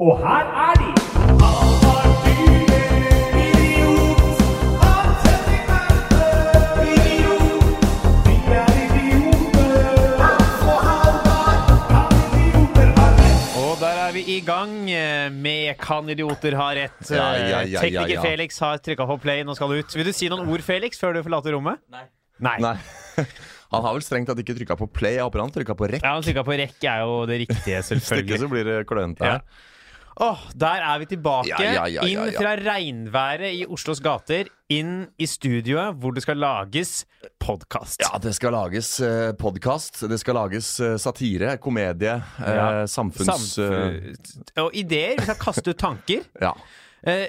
Og her er de! Og der er vi i gang eh, med Kan idioter ha rett. Ja, ja, ja, Eh, ja, Tekniker ja. Felix har trykka på play. Nå skal du ut. Vil du si noen ord, Felix, før du forlater rommet? Nei. Nei. Nei. Han har vel strengt tatt ikke trykka på play. Jeg håper han trykka på rekk. Ja, Han trykka på rekk er jo det riktige, Hvis ikke selvfølgelig. så blir det klønete Ja. Åh, Der er vi tilbake. Ja, ja, ja, Inn fra regnværet i Oslos gater. Inn i studioet hvor det skal lages podkast. Ja, det skal lages eh, podkast. Det skal lages eh, satire, komedie, eh, samfunns... eh, Og ideer. Vi skal kaste ut tanker. ja. Eh,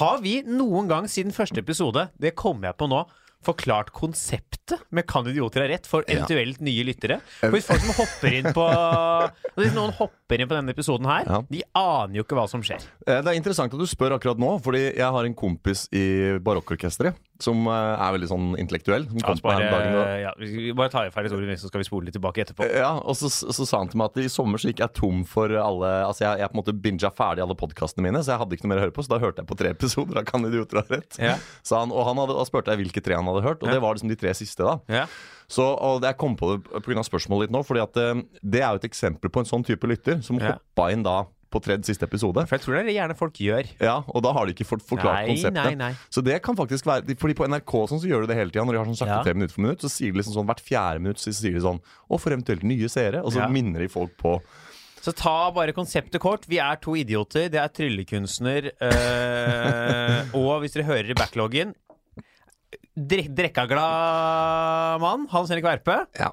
har vi noen gang siden første episode, det kommer jeg på nå, forklart konseptet med Kan idioter ha rett for eventuelt nye lyttere? For hvis folk som hopper inn på Hvis noen hopper inn på denne episoden her, Ja. de aner jo ikke hva som skjer. Eh, Det er interessant at du spør akkurat nå, fordi jeg har en kompis i barokkorkesteret som eh, er veldig sånn intellektuell. Som kom oss bare, dagen og ja, vi bare ta i ferdig ordet, så skal vi spole litt tilbake etterpå. Ja, og så, så sa han til meg at i sommer så gikk jeg tom for alle Altså jeg, jeg på en måte binga ferdig alle podkastene mine, så jeg hadde ikke noe mer å høre på. Så da hørte jeg på tre episoder av Kan idioter ha rett. Ja. Sa han, og han hadde, da spurte jeg hvilke tre han hadde hørt, og Ja. det var liksom de tre siste. da Ja. Så og Jeg kom på det pga. spørsmålet ditt nå, fordi at eh, det er jo et eksempel på en sånn type lytter som Ja. hoppa inn da på tredje siste episode. For jeg tror det er det gjerne folk gjør. Ja, Og da har de ikke fått forklart Nei, konseptet. nei, nei. Så det kan faktisk være Fordi på NRK sånn så gjør de det hele tida. Når de har sånn sakte Ja. tre minutter for minutt, så sier de liksom sånn hvert fjerde minutt så sier de sånn Og for eventuelt nye seere. Og så Ja. minner de folk på Så ta bare konseptet kort. Vi er to idioter. Det er tryllekunstner. Øh, og hvis dere hører i backloggen drek Drekkaglad mann, Hans Henrik Verpe. Ja.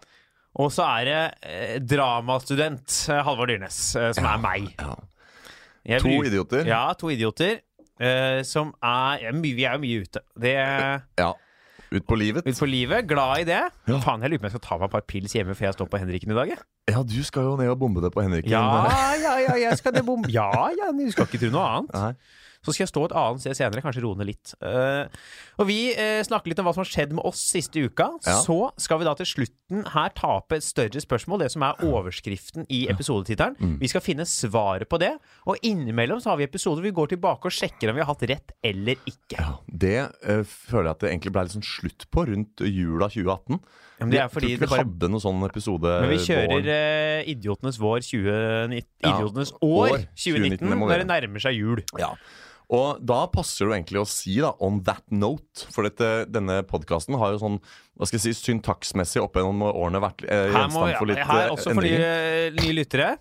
Og så er det eh, dramastudent eh, Halvard Dyrnes, eh, som er meg. Ja. Jeg To bruker- idioter. Ja, to idioter. eh, som er ja, my- Vi er jo mye ute. Det Ja. Ut på livet. Ut på livet. Glad i det. Ja. Faen, jeg lurer på om jeg skal ta meg et par pils hjemme før jeg står på Henriken i dag. jeg. Ja, du skal jo ned og bombe det på Henriken. Ja, ja, ja, jeg skal det bom... Ja, ja, du skal ikke tro noe annet. Nei. Så skal jeg stå et annet sted senere, kanskje roe ned litt. Uh, og vi uh, snakker litt om hva som har skjedd med oss siste uka. Ja. Så skal vi da til slutten her tape et større spørsmål, det som er overskriften i episodetittelen. Mm. Vi skal finne svaret på det. Og innimellom så har vi episoder hvor vi går tilbake og sjekker om vi har hatt rett eller ikke. Ja, det uh, føler jeg at det egentlig ble litt sånn slutt på rundt jula 2018. Ja, men det er fordi vi bare hadde noen sånn episode Men vi kjører eh, Idiotenes vår 2019 Idiotenes ja, år 2019, 2019, når det nærmer seg jul. Ja. Og da passer det egentlig å si da, on that note, for dette, denne podkasten har jo sånn hva skal jeg si, syntaksmessig opp gjennom årene vært eh, Her, gjenstand for litt her eh, også for de endringer. eh, nye lyttere.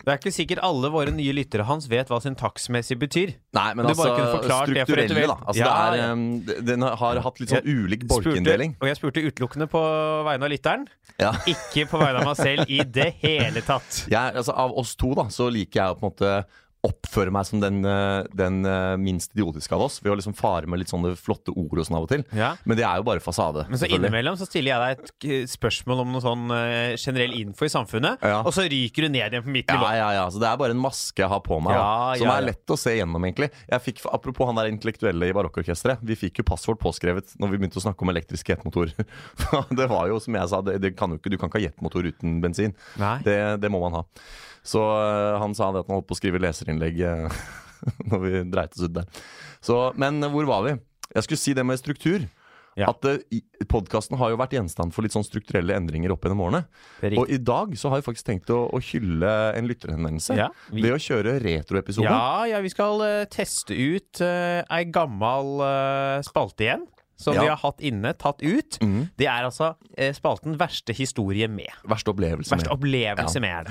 Det er ikke sikkert alle våre nye lyttere hans vet hva syntaksmessig betyr. Nei, men Du altså for strukturelle, da. Altså, Ja, det er, ja. um, den har hatt litt sånn ulik bolkeinndeling. og jeg spurte utelukkende på vegne av lytteren, Ja. ikke på vegne av meg selv i det hele tatt. Jeg, altså, av oss to da, så liker jeg på en måte oppføre meg som den, eh, den eh, minst idiotiske av oss, ved å liksom fare med litt sånne flotte ord og sånn av og til. Ja. Men det er jo bare fasade. Men så innimellom så stiller jeg deg et spørsmål om noe sånn eh, generell info i samfunnet, Ja. og så ryker du ned igjen på mitt Ja, nivå. ja, ja, så Det er bare en maske jeg har på meg, Ja, da, som ja, er lett å se gjennom. egentlig Jeg fikk, Apropos han der intellektuelle i barokkorkesteret. Vi fikk jo passord påskrevet når vi begynte å snakke om elektriske jetmotorer. det var jo, som jeg sa, det, det kan jo ikke, du kan ikke ha jetmotor uten bensin. Det, det må man ha. Så han sa det at han holdt på å skrive leserinnlegg øh, når vi dreit oss ut der. Så, men hvor var vi? Jeg skulle si det med struktur. Ja. At Podkasten har jo vært gjenstand for litt sånn strukturelle endringer opp gjennom årene. Og i dag så har jeg faktisk tenkt å, å hylle en lytterhenvendelse Ja, vi- ved å kjøre retroepisode. Ja, ja, vi skal eh, teste ut uh, ei gammal uh, spalte igjen. Som vi har hatt inne, tatt ut. Mm. Det er altså eh, spalten 'Verste historie med'. Verste opplevelse Verste med. opplevelse med.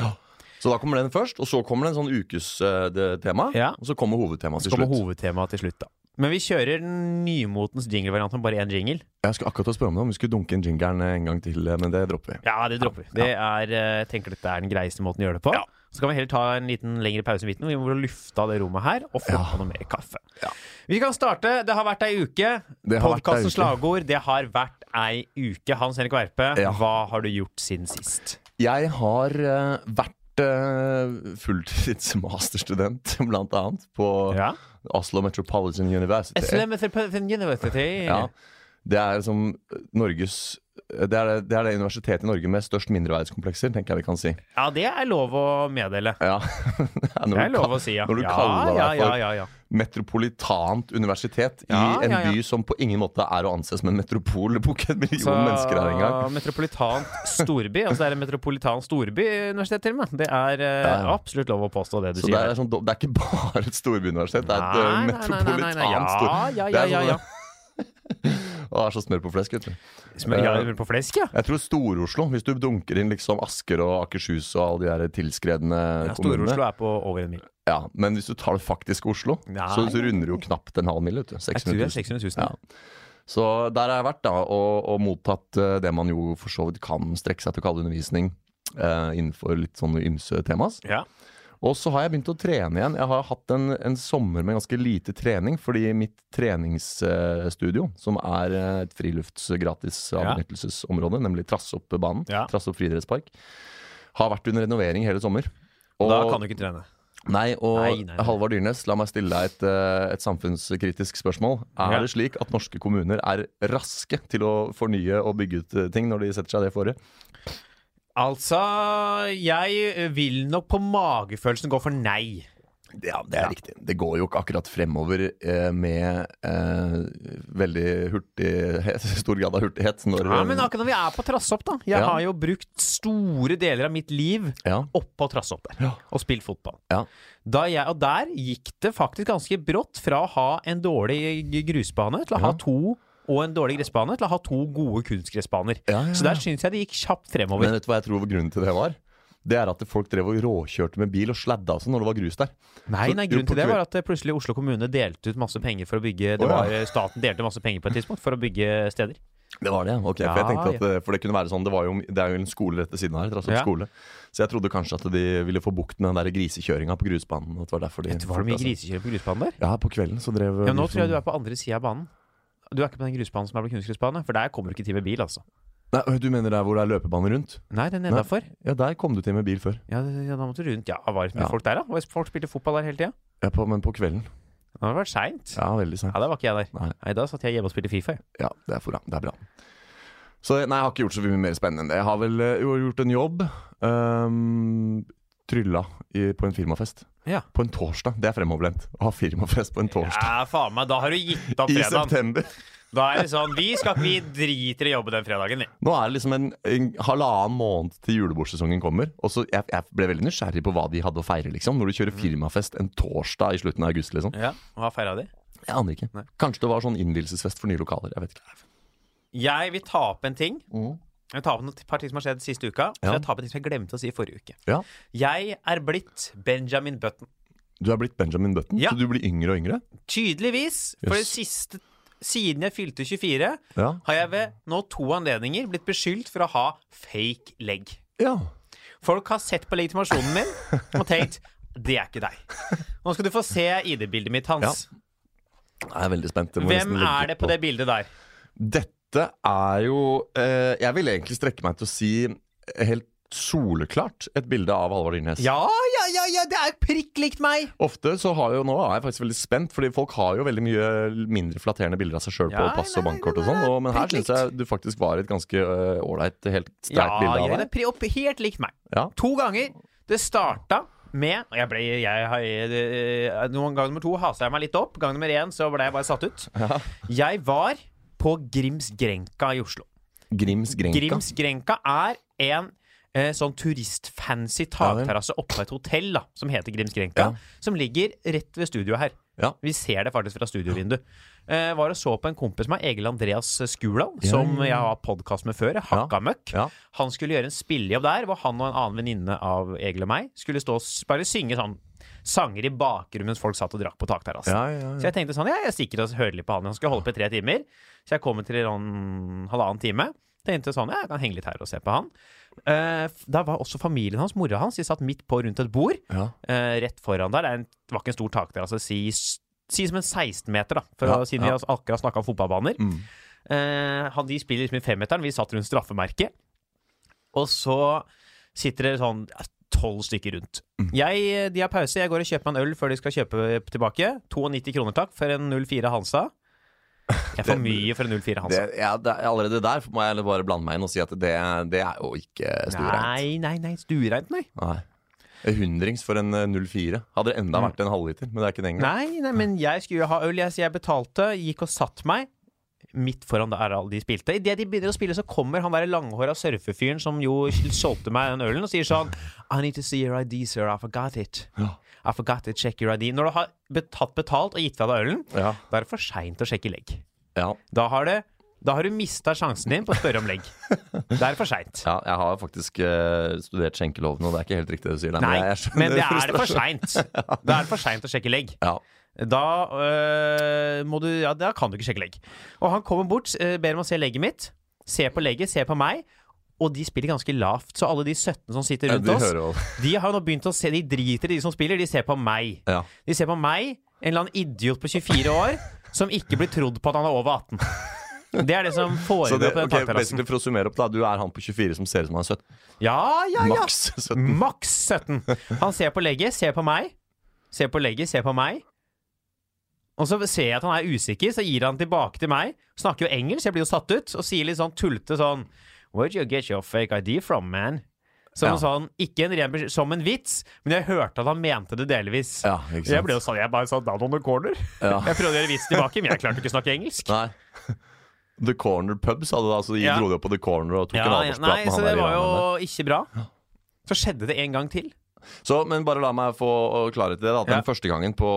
Så da kommer den først, og så kommer det en sånn ukestema. Ja. Og så kommer hovedtemaet Så til kommer slutt. hovedtemaet til slutt, da. Men vi kjører den nymotens jingle-variant med bare én jingle. Jeg skulle akkurat spørre om det, om vi skulle dunke inn jingeren en gang til, eh, men det dropper vi. Ja, det dropper vi. Det er, eh, jeg tenker dette er den greieste måten å gjøre det på. Ja. Så kan vi heller ta en liten lengre pause i midten. Vi må lufte av det rommet her og få Ja. på noe mer kaffe. Ja. Vi kan starte. Det har vært ei uke. Podkastens slagord. Det har vært ei uke. Hans Henrik Verpe, Ja. hva har du gjort siden sist? Jeg har uh, vært uh, fulltids-masterstudent, blant annet, på Ja. Oslo Metropolitan University. University. Ja, det er som Norges det er det, det er det universitetet i Norge med størst mindreverdskomplekser, tenker jeg vi kan si. Ja, det er lov å meddele. Ja. Det er lov å si, ja. når du ja, kaller deg for ja, ja, ja. metropolitant universitet Ja, i en ja, ja. by som på ingen måte er å anse som en metropol. Det bor ikke en million Så mennesker her engang. metropolitant storby. Altså det er en metropolitan storby-universitet til og med. Det er Ja, ja. absolutt lov å påstå det du Så det sier. Så sånn, det er ikke bare et storbyuniversitet, det er et eh, metropolitant Ja, stor... ja, Det ja, er ja, sånn- ja. Det er så smør på flesk, vet du. Smør, ja, på flesk, ja. Jeg tror Stor-Oslo, hvis du dunker inn liksom Asker og Akershus og alle de der tilskredne ja kommunene Stor-Oslo er på over en mil. Ja, Men hvis du tar det faktiske Oslo, så, så runder du jo knapt en halv mil. vet du. Jeg tror det 600 er 000. 600 000. Ja. Så der har jeg vært da, og, og mottatt eh, det man jo for så vidt kan strekke seg til å kalle undervisning eh, innenfor litt sånne ymse temas. Ja. Og så har jeg begynt å trene igjen. Jeg har hatt en, en sommer med ganske lite trening, fordi mitt treningsstudio, som er eh, et frilufts gratis Ja. avbenyttelsesområde, nemlig Trassoppbanen, Ja. Trassopp friidrettspark, har vært under renovering hele sommer. Og, Da kan du ikke trene. Nei, og Nei, nei, nei. Halvard Dyrnes, la meg stille deg et, eh, et samfunnskritisk spørsmål. Er Ja. det slik at norske kommuner er raske til å fornye og bygge ut eh, ting når de setter seg det fore? Altså, jeg vil nok på magefølelsen gå for nei. Ja, det er riktig. Det går jo ikke akkurat fremover eh, med eh, veldig hurtighet, stor grad av hurtighet. Når, Ja, men akkurat når vi er på Trassopp, da. Jeg Ja. har jo brukt store deler av mitt liv ja, oppå Trassopp der, Ja. og spilt fotball. Ja. Da jeg, og der gikk det faktisk ganske brått fra å ha en dårlig grusbane til å ha Ja. to og en dårlig gressbane til å ha to gode kunstgressbaner. Ja, ja, Så der ja. syns jeg det gikk kjapt fremover. Men vet du hva jeg tror grunnen til det var? Det er at folk drev og råkjørte med bil og sladda og sånn når det var grus der. nei, nei, grunnen til det var at eh, plutselig Oslo kommune delte ut masse penger for å bygge Det ja. var eh, Staten delte masse penger på et tidspunkt for å bygge steder. Det var det, ok. for jeg Ja, tenkte at ja. For det kunne være sånn Det, var jo, det er jo en skole rett ved siden av her. Ja. skole. Så jeg trodde kanskje at de ville få bukt med den der grisekjøringa på grusbanen. At det var derfor de Vet du, Var det mye grisekjøring på grusbanen der? Ja, på kvelden så drev Ja, Nå tror jeg du er på andre sida av banen. Du er ikke på den grusbanen som er på kunstgressbane, for der kommer du ikke til med bil, altså. Nei, Du mener der hvor det er løpebane rundt? Nei, den er nedafor. Ja, der kom du til med bil før. Ja, ja, da måtte du rundt. Ja, var det mye Ja. folk der, da? Folk spilte fotball der hele tida? Ja, på, men på kvelden. Det har vært seint. Ja. Ja, veldig seint. da var ikke jeg der. Nei. Nei, Da satt jeg hjemme og spilte Fifa. jeg. Ja, det er, for, det er bra. Så nei, jeg har ikke gjort så mye mer spennende enn det. Jeg har vel jo gjort en jobb. Um, trylla i, på en firmafest. Ja. På en torsdag. Det er fremoverlent. Å ha firmafest på en torsdag. Ja, faen meg, da har du gitt opp fredagen. I september. Da er det sånn, vi skal vi driter i å jobbe den fredagen, vi. Nå er det liksom en, en halvannen måned til julebordsesongen kommer. Og så jeg, jeg ble veldig nysgjerrig på hva de hadde å feire, liksom. Når du kjører firmafest en torsdag i slutten av august, liksom. Ja, Hva feira de? Jeg aner ikke. Nei. Kanskje det var sånn innvielsesfest for nye lokaler. Jeg vet ikke. Jeg vil ta opp en ting. Mm. Jeg tar ta opp et par ting som har skjedd siste uka. Så jeg tar opp ting som jeg glemte å si i forrige uke. Ja. Jeg er blitt Benjamin Button. Du er blitt Benjamin Button, Ja. så du blir yngre og yngre? Tydeligvis. For det siste Siden jeg fylte 24, Ja. har jeg ved nå to anledninger blitt beskyldt for å ha fake legg. ja. Folk har sett på legitimasjonen min og tenkt det er ikke deg. Nå skal du få se ID-bildet mitt, Hans. Jeg er veldig spent. Hvem er det på det bildet der? Dette er jo eh, Jeg vil egentlig strekke meg til å si helt soleklart et bilde av Halvard Dyrnes. Ja, ja, ja, ja, det er prikk likt meg! Ofte så har jo Nå er jeg faktisk veldig spent, Fordi folk har jo veldig mye mindre flatterende bilder av seg sjøl på Ja, pass og bankkort og sånn. Men her syns jeg du faktisk var et ganske ålreit, uh, helt sterkt Ja, bilde ja, det er helt likt meg. Ja. To ganger. Det starta med og jeg ble, jeg, har- eh, gang nummer to hasa jeg meg litt opp. Gang nummer én så ble jeg bare satt ut. Jeg var på Grims Grenka i Oslo. Grims Grenka. Grims Grenka er en eh, sånn turistfancy takterrasse oppe et hotell da, som heter Grims Grenka. Ja. Som ligger rett ved studioet her. Ja. Vi ser det faktisk fra studiovinduet. Eh, var og så på en kompis med Egil Andreas Skurdal, Ja, som jeg har podkast med før. Hakka møkk. Han skulle gjøre en spillejobb der, hvor han og en annen venninne av Egil og meg skulle stå og bare synge sånn sanger i bakgrunnen mens folk satt og drakk på takterrassen. Ja, ja, Så jeg tenkte sånn, ja, jeg stikker og hører litt på han. Han skulle holde på i tre timer. Så jeg kommer til en halvannen time. Tenkte sånn, ja, jeg kan henge litt her og se på han. Uh, da var også familien hans, mora hans, de satt midt på rundt et bord. ja. eh, rett foran der. Det, er en, det var ikke en stor takterrasse, si, si som en 16-meter, da. For Ja, siden ja. vi akkurat snakka om fotballbaner. Mm. Uh, han, de spiller liksom i femmeteren, vi satt rundt straffemerket. Og så sitter det sånn ja, tolv stykker rundt. Mm. Jeg, de har pause, jeg går og kjøper meg en øl før de skal kjøpe tilbake. 92 kroner takk for en 04 Hansa. Jeg får mye for en 04 Hansa. Det, ja, det, allerede der må jeg bare blande meg inn og si at det, det er jo ikke stuereint. Nei, nei, nei. Stuereint, nei. Nei. Hundrings for en eh, 04. Hadde det enda vært en halvliter, men det er ikke det engang. Nei, nei, men jeg skulle jo ha øl. Jeg, så jeg betalte, gikk og satt meg midt foran der alle de spilte. Idet de begynner å spille, så kommer han der langhåra surfefyren som jo solgte meg den ølen, og sier sånn I need to see your ID, sir. I forgot it. Ja. I forgot to check your ID. Når du har tatt betalt og gitt fra deg ølen, Ja. da er det for seint å sjekke legg. Ja. Da har, det, da har du mista sjansen din på å spørre om legg. Det er for seint. ja, jeg har faktisk uh, studert skjenkeloven, og det er ikke helt riktig det du sier. Nei, Nei, jeg jeg men det er det for seint. Det er for seint å sjekke legg. Ja. Da øh, må du Ja, da kan du ikke sjekke legg. Og han kommer bort, øh, ber om å se legget mitt. Se på legget, se på meg. Og de spiller ganske lavt, så alle de 17 som sitter Ja, rundt de oss, de har nå begynt å se De driter i de som spiller, de ser på meg. Ja. De ser på meg, en eller annen idiot på 24 år, som ikke blir trodd på at han er over 18. Det er det som foregår det, på den okay. For å summere opp, da. Du er han på 24 som ser ut som han er 17. Ja, ja, ja. Maks 17. Maks 17. Han ser på legget, ser på meg. Ser på legget, ser på meg. Og så ser jeg at han er usikker, så gir han tilbake til meg. Snakker jo engelsk, jeg blir jo satt ut, og sier litt sånn tullete sånn Where'd you get your fake ID from, man? Som Ja. sånn, ikke en ren som en vits, men jeg hørte at han mente det delvis. Ja. Jeg ble jo sånn, jeg bare sa down on the corner. Ja. Jeg prøvde å gjøre vits tilbake, men jeg klarte ikke å snakke engelsk. Nei. The Corner Pub, sa du da. Så de dro det opp på The Corner og tok en han der. nei, så det var jo ikke bra. Så skjedde det en gang til. Så, men bare la meg få klarhet i det. da Den Ja. første gangen på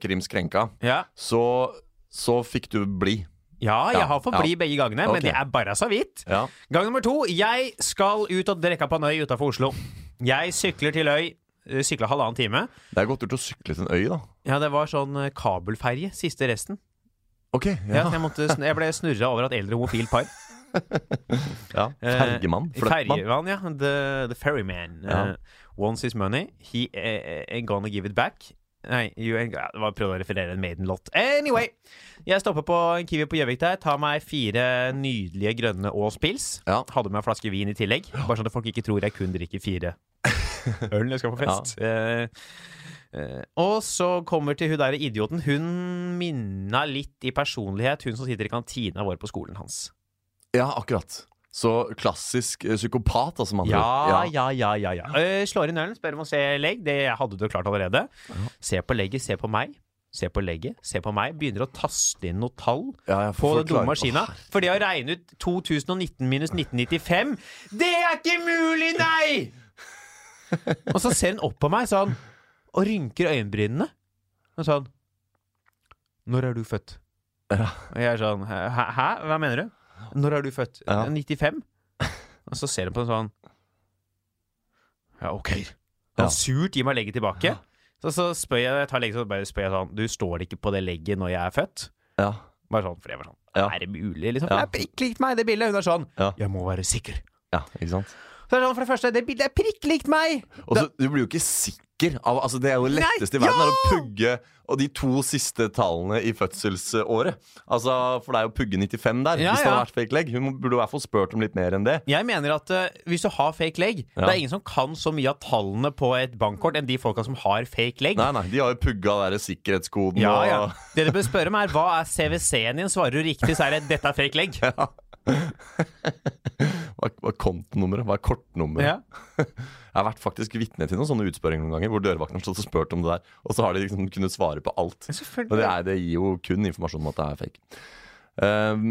Krims Krenka, Ja, så, så fikk du bli. ja jeg Ja, har fått bli ja. begge gangene, men men det er bare så vidt. Ja. Gang nummer to. Jeg skal ut og drikke på en øy utafor Oslo. Jeg sykler til øy. eh, Sykla halvannen time. Det er godt gjort å sykle til en øy, da. Ja, det var sånn eh, kabelferje, siste resten. Ok, ja, jeg, måtte, jeg ble snurra over at eldre homofil par. Ja. Eh, Fergemann. Fløttmann. Ferjemann, ja. The, the ferryman. Ja. Uh, wants his money. He eh, ain't gonna give it back. Nei, you ain't, ja, det var prøvd å referere en Maiden-låt. Anyway! Jeg stopper på en Kiwi på Gjøvik der, tar meg fire nydelige grønne Aas pils. Ja. Hadde med en flaske vin i tillegg, bare sånn at folk ikke tror jeg kun drikker fire øl når jeg skal på fest. Ja. Uh, Uh, og så kommer til hun der idioten. Hun minna litt i personlighet hun som sitter i kantina vår på skolen hans. Ja, akkurat. Så klassisk eh, psykopat, altså, med andre Ja, ord. ja, ja, ja, ja. Eh, slår inn ølen, spør om å se legg. Det hadde du klart allerede. Se på legget, se på meg. Se på legget, se på meg. Begynner å taste inn noe tall Ja, ja, på den dumme forklare- maskina. For det å regne ut 2019 minus 1995 Det er ikke mulig, nei! Og så ser hun opp på meg sånn og rynker øyenbrynene. Og sånn Når er du født? Ja. Og jeg er sånn Hæ? hæ? Hva mener du? Når er du født? Ja. 95? Og så ser hun på en sånn Ja, OK. Han Ja. surt gir meg legget tilbake. Så, så spør jeg, jeg tar legget, så bare spør jeg sånn Du står ikke på det legget når jeg er født? Ja. Bare sånn, for jeg var sånn Ja. Er det mulig? Liksom? Ja. Det er prikk likt meg, det bildet. Hun er sånn Ja. Jeg må være sikker. ja, ikke sant? Så er det sånn, for det første, det bildet er prikk likt meg! Og så, Du blir jo ikke sikker. Av, altså Det er jo letteste i verden er å pugge og de to siste tallene i fødselsåret. Altså, For det er jo pugge 95 der, Ja, hvis det hadde vært fake leg. Hun burde i hvert fall spurt om litt mer enn det. Jeg mener at uh, hvis du har fake leg Ja. Det er ingen som kan så mye av tallene på et bankkort enn de folka som har fake leg. Nei, nei, De har jo pugga der sikkerhetskoden Ja, og ja. Det du bør spørre om, er hva er CWC-en din? Svarer du riktig, så er det 'dette er fake leg'. Hva, hva er kontonummeret? Hva er kortnummeret? Ja. Jeg har vært faktisk vitne til noen sånne utspørringer noen ganger, hvor dørvakten har stått og spurt om det der, og så har de liksom kunnet svare på alt. Og det, er, det gir jo kun informasjon om at det er fake. Um,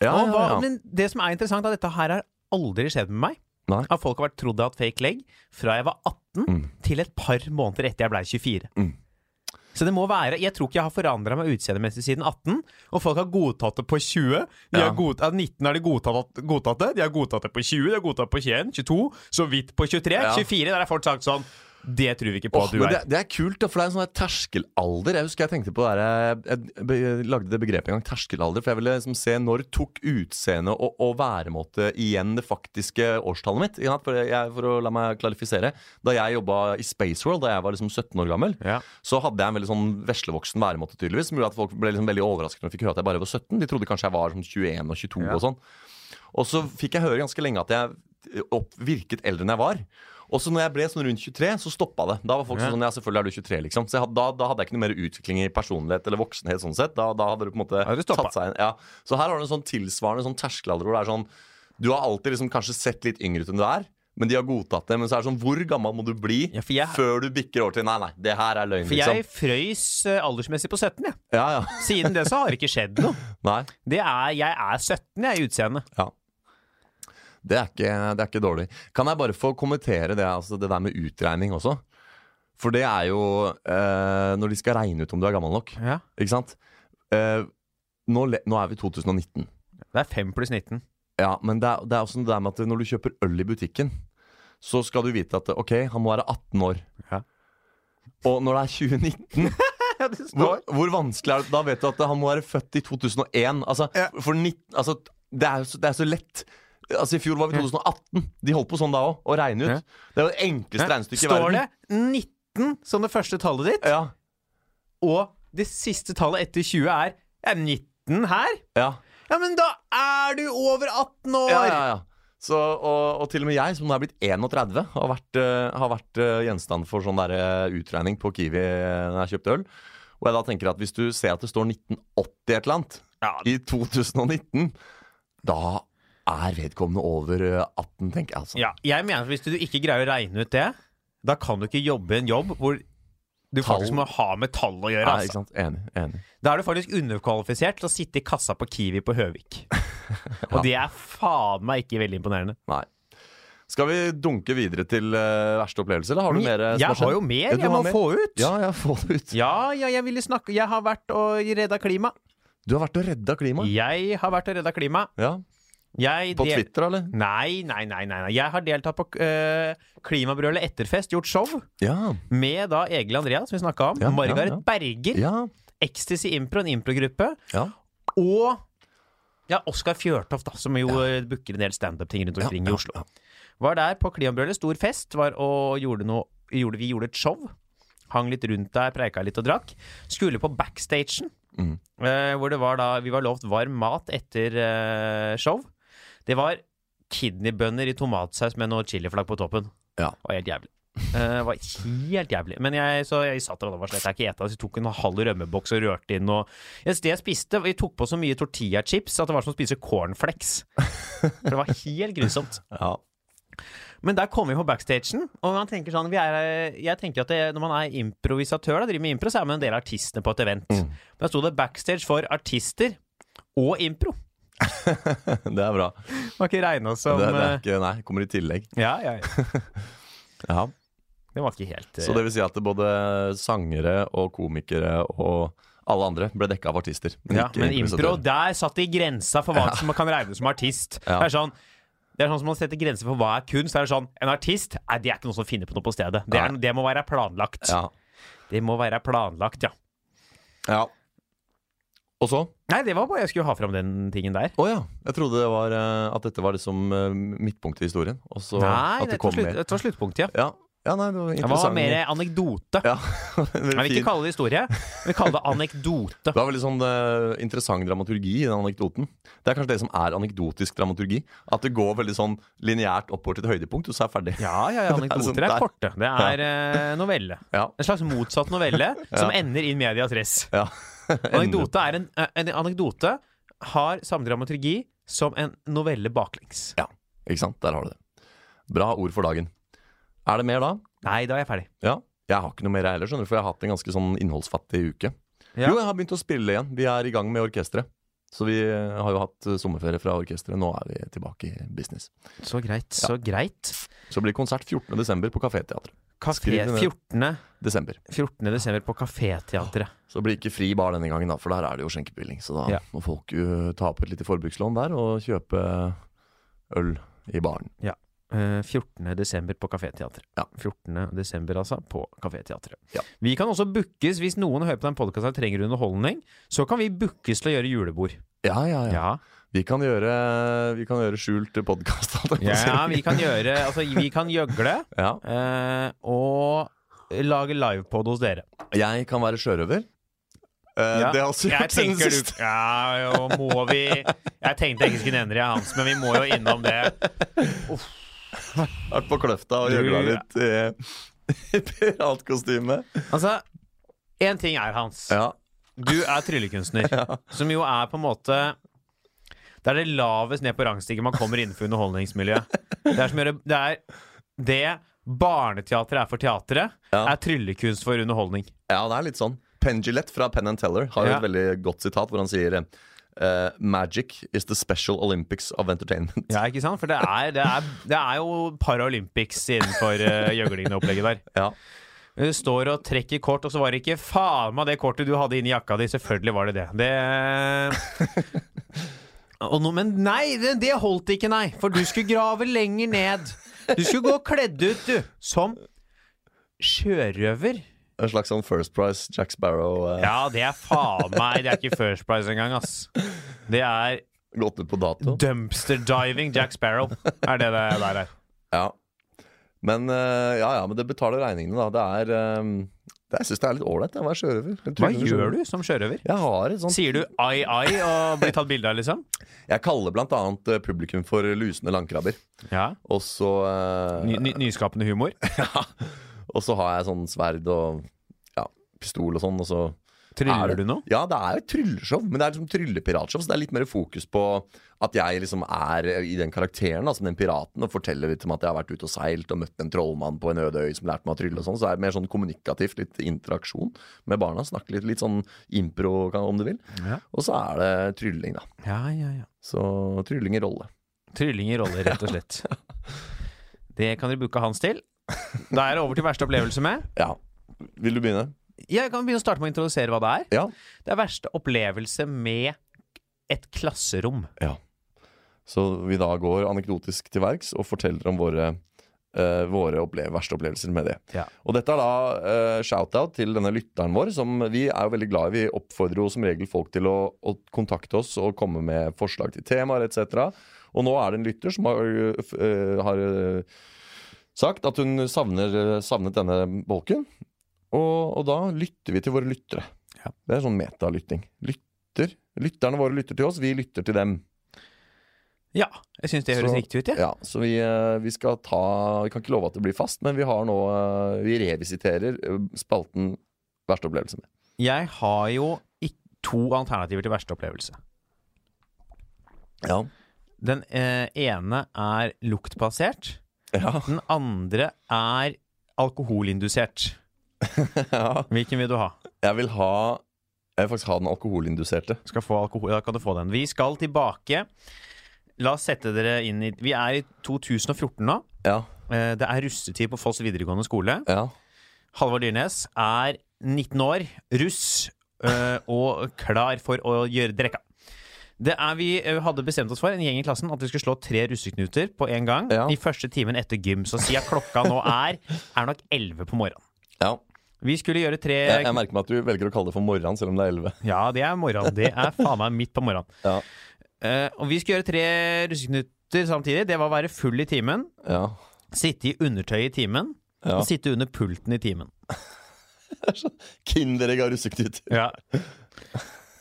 ja, Og hva, ja, ja. Men det som er interessant, er at dette her har aldri skjedd med meg. Nei. At folk har vært trodd jeg har hatt fake leg fra jeg var 18 Mm. til et par måneder etter jeg blei 24. Mm. Så det må være Jeg tror ikke jeg har forandra meg utseendemessig siden 18. Og folk har godtatt det på 20. De Ja. har god, 19 har de godtatt, godtatt det. De har godtatt det på 20, de har godtatt det på 21, 22, så vidt på 23. Ja. 24 der er folk sagt sånn Det tror vi ikke på oh, at du men er. det, det er kult, for det er en sånn terskelalder. Jeg husker jeg tenkte på det der, jeg, jeg, jeg lagde det begrepet en gang, terskelalder. For jeg ville liksom se når tok utseende og, og væremåte igjen det faktiske årstallet mitt. For, jeg, for å la meg klarifisere. Da jeg jobba i Spaceworld da jeg var liksom 17 år gammel, Ja. så hadde jeg en veldig sånn veslevoksen væremåte, tydeligvis. Som gjorde at folk ble liksom veldig overrasket når de fikk høre at jeg bare var 17. De trodde kanskje jeg var sånn 21 og 22 Ja. og sånn. Og så fikk jeg høre ganske lenge at jeg opp, virket eldre enn jeg var. Og så når jeg ble sånn rundt 23, så stoppa det. Da var folk sånn Ja, selvfølgelig er du 23, liksom. Så jeg, da, da hadde jeg ikke noe mer utvikling i personlighet eller voksenhet sånn sett. Da, da hadde det på en måte det tatt seg inn. Ja. Så her har du en sånn tilsvarende sånn terskelalder hvor det er sånn Du har alltid liksom kanskje sett litt yngre ut enn du er. Men de har godtatt det. Men så er det sånn, hvor gammel må du bli Ja, jeg- før du bikker over til Nei, nei, det her er løgn, For liksom. jeg frøys eh, aldersmessig på 17, jeg. Ja, ja. Siden det så har det ikke skjedd noe. Nei. Det er, jeg er 17, jeg, i utseendet. Ja. Det er, ikke, det er ikke dårlig. Kan jeg bare få kommentere det, altså det der med utregning også? For det er jo eh, når de skal regne ut om du er gammel nok. Ja. Ikke sant? Eh, nå, nå er vi 2019. Det er 5 pluss 19. Ja, Men det er, det er også det der med at når du kjøper øl i butikken, så skal du vite at ok, han må være 18 år. Ja. Og når det er 2019 Ja, hvor, hvor vanskelig er det? Da vet du at han må være født i 2001. Altså, Ja. for 19, altså, det, er det er så lett. Altså, I fjor var vi 2018. De holdt på sånn da òg, og regne ut. Det er jo det enkleste regnestykket i verden. Står det 19 som det første tallet ditt, Ja, og det siste tallet etter 20 er Er 19 her? ja, Ja, men da er du over 18 år! ja, ja, ja. Så, og, og til og med jeg, som nå er blitt 31, har vært, uh, har vært uh, gjenstand for sånn der, uh, utregning på Kiwi når jeg kjøpte øl. Og jeg da tenker at hvis du ser at det står 1980 et eller annet Ja, i 2019, da er vedkommende over eh, 18, tenker jeg altså. Ja, jeg mener at hvis du ikke greier å regne ut det, da kan du ikke jobbe i en jobb hvor du Tall. faktisk må ha med tall å gjøre. Altså. Altså. ikke sant? Enig. enig. Da er du faktisk underkvalifisert til å sitte i kassa på Kiwi på Høvik. Og det er faen meg ikke veldig imponerende. Nei. Skal vi dunke videre til uh, verste opplevelse, eller har du mer? eh, jeg har jo mer Ja, jeg må mer. få ut. Ja, ja, få det ut. Ja, ja, jeg ville snakke Jeg har vært og redda klima. Du har vært og redda klima? Jeg har vært og redda klima. Ja. Jeg På Twitter, eller? Nei, nei, nei, nei. Jeg har deltatt på uh, Klimabrølet etterfest, gjort show Ja. med da Egil som vi snakka om. Ja, Margaret ja. Berger. Ja. Ecstasy Impro, en improgruppe. Og ja, Oskar Fjørtoft, da, som jo ja. booker en del standup-ting rundt omkring i Oslo. Var der på Klimabrølet, stor fest, var og gjorde noe gjorde, Vi gjorde et show. Hang litt rundt der, preika litt og drakk. Skulle på backstagen, mm. uh, hvor det var da Vi var lovt varm mat etter uh, show. Det var kidneybønner i tomatsaus med noe chiliflagg på toppen. Ja. Det var helt jævlig. Det var helt jævlig. Men jeg, så jeg satt der og var slett jeg ikke eta, så jeg tok en halv rømmeboks og rørte inn og yes, Det jeg spiste, vi tok på så mye tortillachips at det var som å spise cornflakes. For det var helt grusomt. ja. Men der kom vi på backstagen, og man tenker sånn vi er, Jeg tenker at det, når man er improvisatør, da, driver med impro, så er man en del av artistene på et event. Mm. Men da sto det backstage for artister og impro. Det er bra. Må ikke regne oss som Det, det eh, ikke, nei, kommer i tillegg. Ja, ja, ja. Ja. Det var ikke helt Så det vil si at både sangere og komikere og alle andre ble dekka av artister. Men ja, Men impro, der satt de grensa for hva som kan regnes som artist. Ja. Det er sånn det er sånn som man setter grenser for hva er kunst. Det er sånn, En artist nei, det er ikke noe som finner på noe på stedet. Det, er, det må være planlagt. Ja. Det må være planlagt, ja. ja. Og så? Nei, det var bare jeg skulle ha fram den tingen der. Å ja. Jeg trodde det var, uh, at dette var liksom uh, midtpunktet i historien. Og så Nei, at det dette kom slutt, mer. Det var sluttpunktet, ja. Ja. ja, nei, det var Det var mer anekdote. Ja, Jeg vil ikke kalle det historie, vi kaller det anekdote. Det var veldig sånn uh, interessant dramaturgi i den anekdoten. Det er kanskje det som er anekdotisk dramaturgi. At det går veldig sånn lineært oppover til et høydepunkt, og så er det ferdig. Ja, ja, ja, Det er sånn anekdoter er korte. Det er uh, novelle. Ja. En slags motsatt novelle som ender in medias res. ja. Anekdote er en, eh, en anekdote har samme dramaturgi som en novelle baklengs. ja. Ikke sant? Der har du det. Bra ord for dagen. Er det mer da? Nei, da er jeg ferdig. Ja. Jeg har ikke noe mer heller, skjønner du, for jeg har hatt en ganske sånn innholdsfattig uke. Ja. Jo, jeg har begynt å spille igjen. Vi er i gang med orkesteret. Så vi eh, har jo hatt eh, sommerferie fra orkesteret. Nå er vi tilbake i business. Så greit, så greit. Så blir det konsert 14.12. på Kaféteatret. Kafé Skriv det ned. 14. Desember. 14. desember på Kaféteatret. Så det blir ikke fri bar denne gangen, da, for der er det jo skjenkebevilling. Så da Ja. må folk jo ta opp et lite forbrukslån der og kjøpe øl i baren. Ja. 14. desember på Kaféteatret. Ja. 14. desember, altså, på Kaféteatret. Ja. Vi kan også bookes, hvis noen hører på den podkasten og trenger underholdning, så kan vi bookes til å gjøre julebord. Ja, ja, ja. Ja, Vi kan gjøre, vi kan gjøre skjult podkast. ja vi kan gjøre Altså, vi kan gjøgle Ja. eh, og lage livepod hos dere. Jeg kan være sjørøver. Uh, Ja. Det har også gjort siden sist. Ja, jo, må vi Jeg tenkte jeg ikke skulle nevne det, Hans, men vi må jo innom det. Uff. Vært på Kløfta og gjøgla litt i i piratkostyme. Altså, én ting er, Hans. Ja. Du er tryllekunstner, som jo er på en måte Det er det lavest ned på rangstigen man kommer innenfor underholdningsmiljøet. Det er som gjør det, det er det barneteatret er for teatret, Ja. er tryllekunst for underholdning. ja, det er litt sånn. Penn fra Penn and Teller har jo Ja. et veldig godt sitat hvor han sier Uh, Magic is the special Olympics of entertainment. Ja, ikke sant? For det er, det er, det er jo Paralympics innenfor uh, gjøglingen-opplegget der. Ja. Du står og trekker kort, og så var det ikke faen meg det kortet du hadde inni jakka di. Selvfølgelig var det det. Det og nå, Men nei, det, det holdt ikke, nei. For du skulle grave lenger ned. Du skulle gå kledd ut, du. Som sjørøver. En slags sånn First Price Jack Sparrow. Eh, Ja, det er faen meg Det er ikke First Price engang, ass. Det er Gått ut på dato. dumpster diving Jack Sparrow. Er det det der er. Ja. Men eh, ja, ja, men det betaler regningene, da. Det er det, Jeg syns det er litt ålreit å være sjørøver. Hva gjør du som sjørøver? Jeg har et sånt Sier du ai ai og blir tatt bilde av, liksom? Jeg kaller blant annet eh, publikum for lusende landkrabber. Ja. Og så uh... Ny, ny, nyskapende humor. Og så har jeg sånn sverd og ja, pistol og sånn, og så Tryller du noe? Ja, det er jo et trylleshow, men det er liksom tryllepiratshow, så det er litt mer fokus på at jeg liksom er i den karakteren, da, som den piraten, og forteller litt om at jeg har vært ute og seilt og møtt en trollmann på en øde øy som lærte meg å trylle og sånn. Så det er mer sånn kommunikativt, litt interaksjon med barna. Snakke litt, litt sånn impro, om du vil. Ja. Og så er det trylling, da. Ja, ja, ja. Så trylling i rolle. Trylling i rolle, rett og slett. Det kan dere booke Hans til. Da er det over til verste opplevelse med. Ja. Vil du begynne? Jeg kan begynne å starte med å introdusere hva det er. Ja. Det er verste opplevelse med et klasserom. Ja. Så vi da går anekdotisk til verks og forteller om våre, eh, våre opple verste opplevelser med det. Ja. Og dette er da eh, shout-out til denne lytteren vår, som vi er jo veldig glad i. Vi oppfordrer jo som regel folk til å, å kontakte oss og komme med forslag til temaer etc. Og nå er det en lytter som har, eh, har eh, sagt at hun savner, eh, savnet denne bolken. Og, og da lytter vi til våre lyttere. Ja. Det er sånn metalytting. Lytter. Lytterne våre lytter til oss, vi lytter til dem. Ja, jeg syns det høres Så- riktig ut, jeg. Ja, så vi, eh, vi skal ta Vi kan ikke love at det blir fast, men vi har nå eh, Vi revisiterer eh, spalten Verste opplevelse med. Jeg har jo to alternativer til verste opplevelse. Ja. Den ene er luktbasert. Ja. Den andre er alkoholindusert. ja. Hvilken vil du ha? Jeg vil ha Jeg vil faktisk ha den alkoholinduserte. Skal få alkohol, da kan du få den. Vi skal tilbake. La oss sette dere inn i Vi er i 2014 nå. Ja. Eh, Det er russetid på Foss videregående skole. Ja. Halvard Dyrnes er 19 år, russ øh, og klar for å gjøre drekka. Det er Vi øh, hadde bestemt oss for, en gjeng i klassen, at vi skulle slå tre russeknuter på en gang. Ja. I første timen etter gym. Så at klokka nå er Er nok 11 på morgenen. ja. Vi skulle gjøre tre Jeg, jeg merker meg at du velger å kalle det for morgenen, selv om det er 11. Ja, det er morgenen. Det er faen meg midt på morgenen. Ja. Uh, og vi skulle gjøre tre russeknuter samtidig. Det var å være full i timen, Ja. sitte i undertøy i timen ja. og sitte under pulten i timen. Kinderegg av russeknuter. Ja.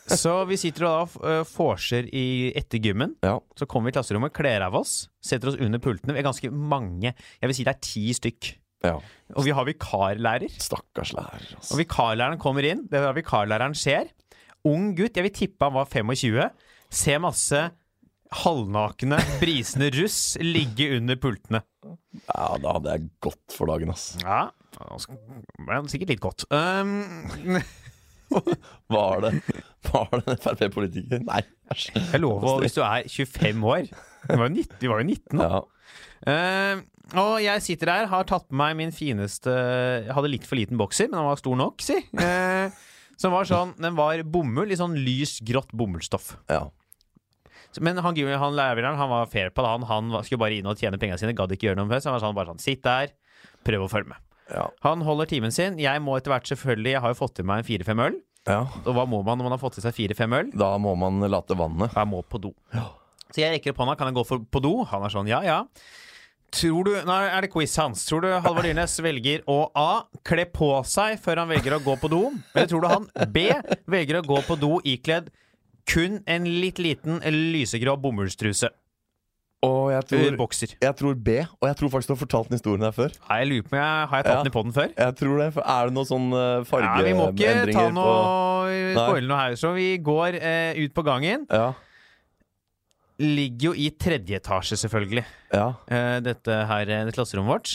Så vi sitter og da vorser i etter gymmen. Ja. Så kommer vi i klasserommet, kler av oss, setter oss under pultene. Vi er ganske mange. Jeg vil si det er ti stykk. Ja. Og vi har vikarlærer. Stakkars lærer, altså. Og vikarlæreren kommer inn. Det er da vikarlæreren ser. Ung gutt, jeg vil tippe han var 25. Ser masse halvnakne, brisende russ ligge under pultene. Ja, da hadde jeg gått for dagen, ass. Ja, men sikkert litt godt. Um, Var det Var det en Frp-politiker? Nei, æsj. jeg lover, hvis du er 25 år Vi var jo 19, vi var 19 da. Ja. Eh, og jeg sitter her, har tatt på meg min fineste Jeg hadde litt for liten bokser, men den var stor nok, si. Uh, som var sånn Den var bomull i sånn lys, grått bomullsstoff. ja. Men han, han læreren han var fair på det. Han, han skulle bare inn og tjene pengene sine, gadd ikke gjøre noe med det. Så han var sånn, bare sånn Sitt der, prøv å følge med. Ja. Han holder timen sin. Jeg må etter hvert selvfølgelig Jeg har jo fått i meg en fire-fem øl. ja. Og hva må man når man har fått i seg fire-fem øl? Da må man late vannet. Jeg må på do. Ja. Så jeg rekker opp hånda. Kan jeg gå for, på do? Han er sånn, ja, ja. Tror du, Nå er det quiz hans. Tror du Halvard Dyrnes velger å A. Kle på seg før han velger å gå på do? Eller tror du han B. Velger å gå på do ikledd kun en litt liten lysegrå bomullstruse? Og jeg tror, Bokser. jeg tror B. Og jeg tror faktisk du har fortalt den historien her før. Nei, Jeg lurer på jeg Har jeg tatt Ja. den i poden før? Jeg tror det, Er det noen sånne fargeendringer? Ja, Vi må ikke ta noe spoile noe her. Så vi går eh, ut på gangen. Ja. Ligger jo i tredje etasje, selvfølgelig. Ja. Uh, dette her, eh, det klasserommet vårt.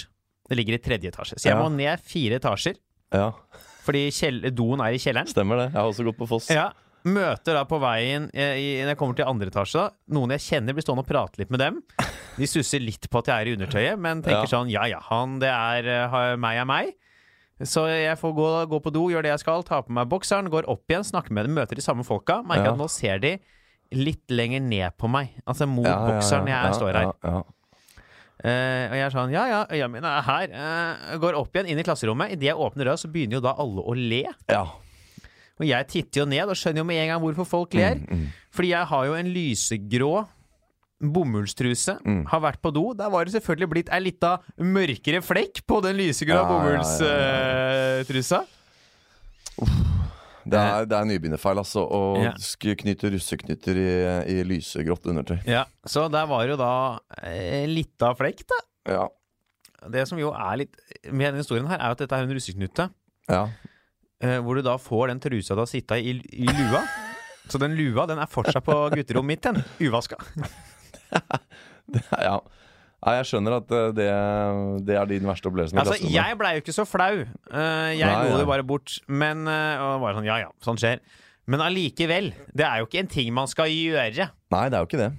Det ligger i tredje etasje. Så jeg Ja. må ned fire etasjer. ja. Fordi doen er i kjelleren. Stemmer det. Jeg har også gått på Foss. Ja, Møter da på veien eh, i, Når jeg kommer til andre etasje, da noen jeg kjenner, blir stående og prate litt med dem. De stusser litt på at jeg er i undertøyet, men tenker sånn ja ja, han det er eh, meg er meg. Så jeg får gå, gå på do, gjøre det jeg skal, ta på meg bokseren, går opp igjen, snakker med dem, møter de samme folka. Merker at nå ser de litt lenger ned på meg. Altså mot Ja, ja, ja, bokseren jeg ja, står her. Ja, ja. Eh, og jeg er sånn ja ja, øya mine er her. Uh, går opp igjen inn i klasserommet. Idet jeg åpner døra, så begynner jo da alle å le. ja. Og jeg titter jo ned og skjønner jo med en gang hvorfor folk ler. Mm, Fordi jeg har jo en lysegrå bomullstruse. Mm. Har vært på do. Der var det selvfølgelig blitt ei lita mørkere flekk på den lysegrå Ja, ja, ja, bomullstrusa. Det er, det er nybegynnerfeil, altså. Å Ja. knytte russeknytter i, i lysegrått undertøy. Ja, så der var jo da eh, lita flekk, da. Ja. Det som jo er litt med denne historien her, er at dette er en russeknute. ja. eh, hvor du da får den trusa du har sitta i, i lua. Så den lua den er fortsatt på gutterommet mitt, den. Uvaska. ja. Nei, jeg skjønner at eh, det, det er din verste opplevelse Altså, jeg blei jo ikke så flau. Eh, jeg Nei, lo det bare bort. Men eh, og bare sånn, ja ja, sånn skjer. Men allikevel. Det er jo ikke en ting man skal gjøre. Nei, det er jo ikke det.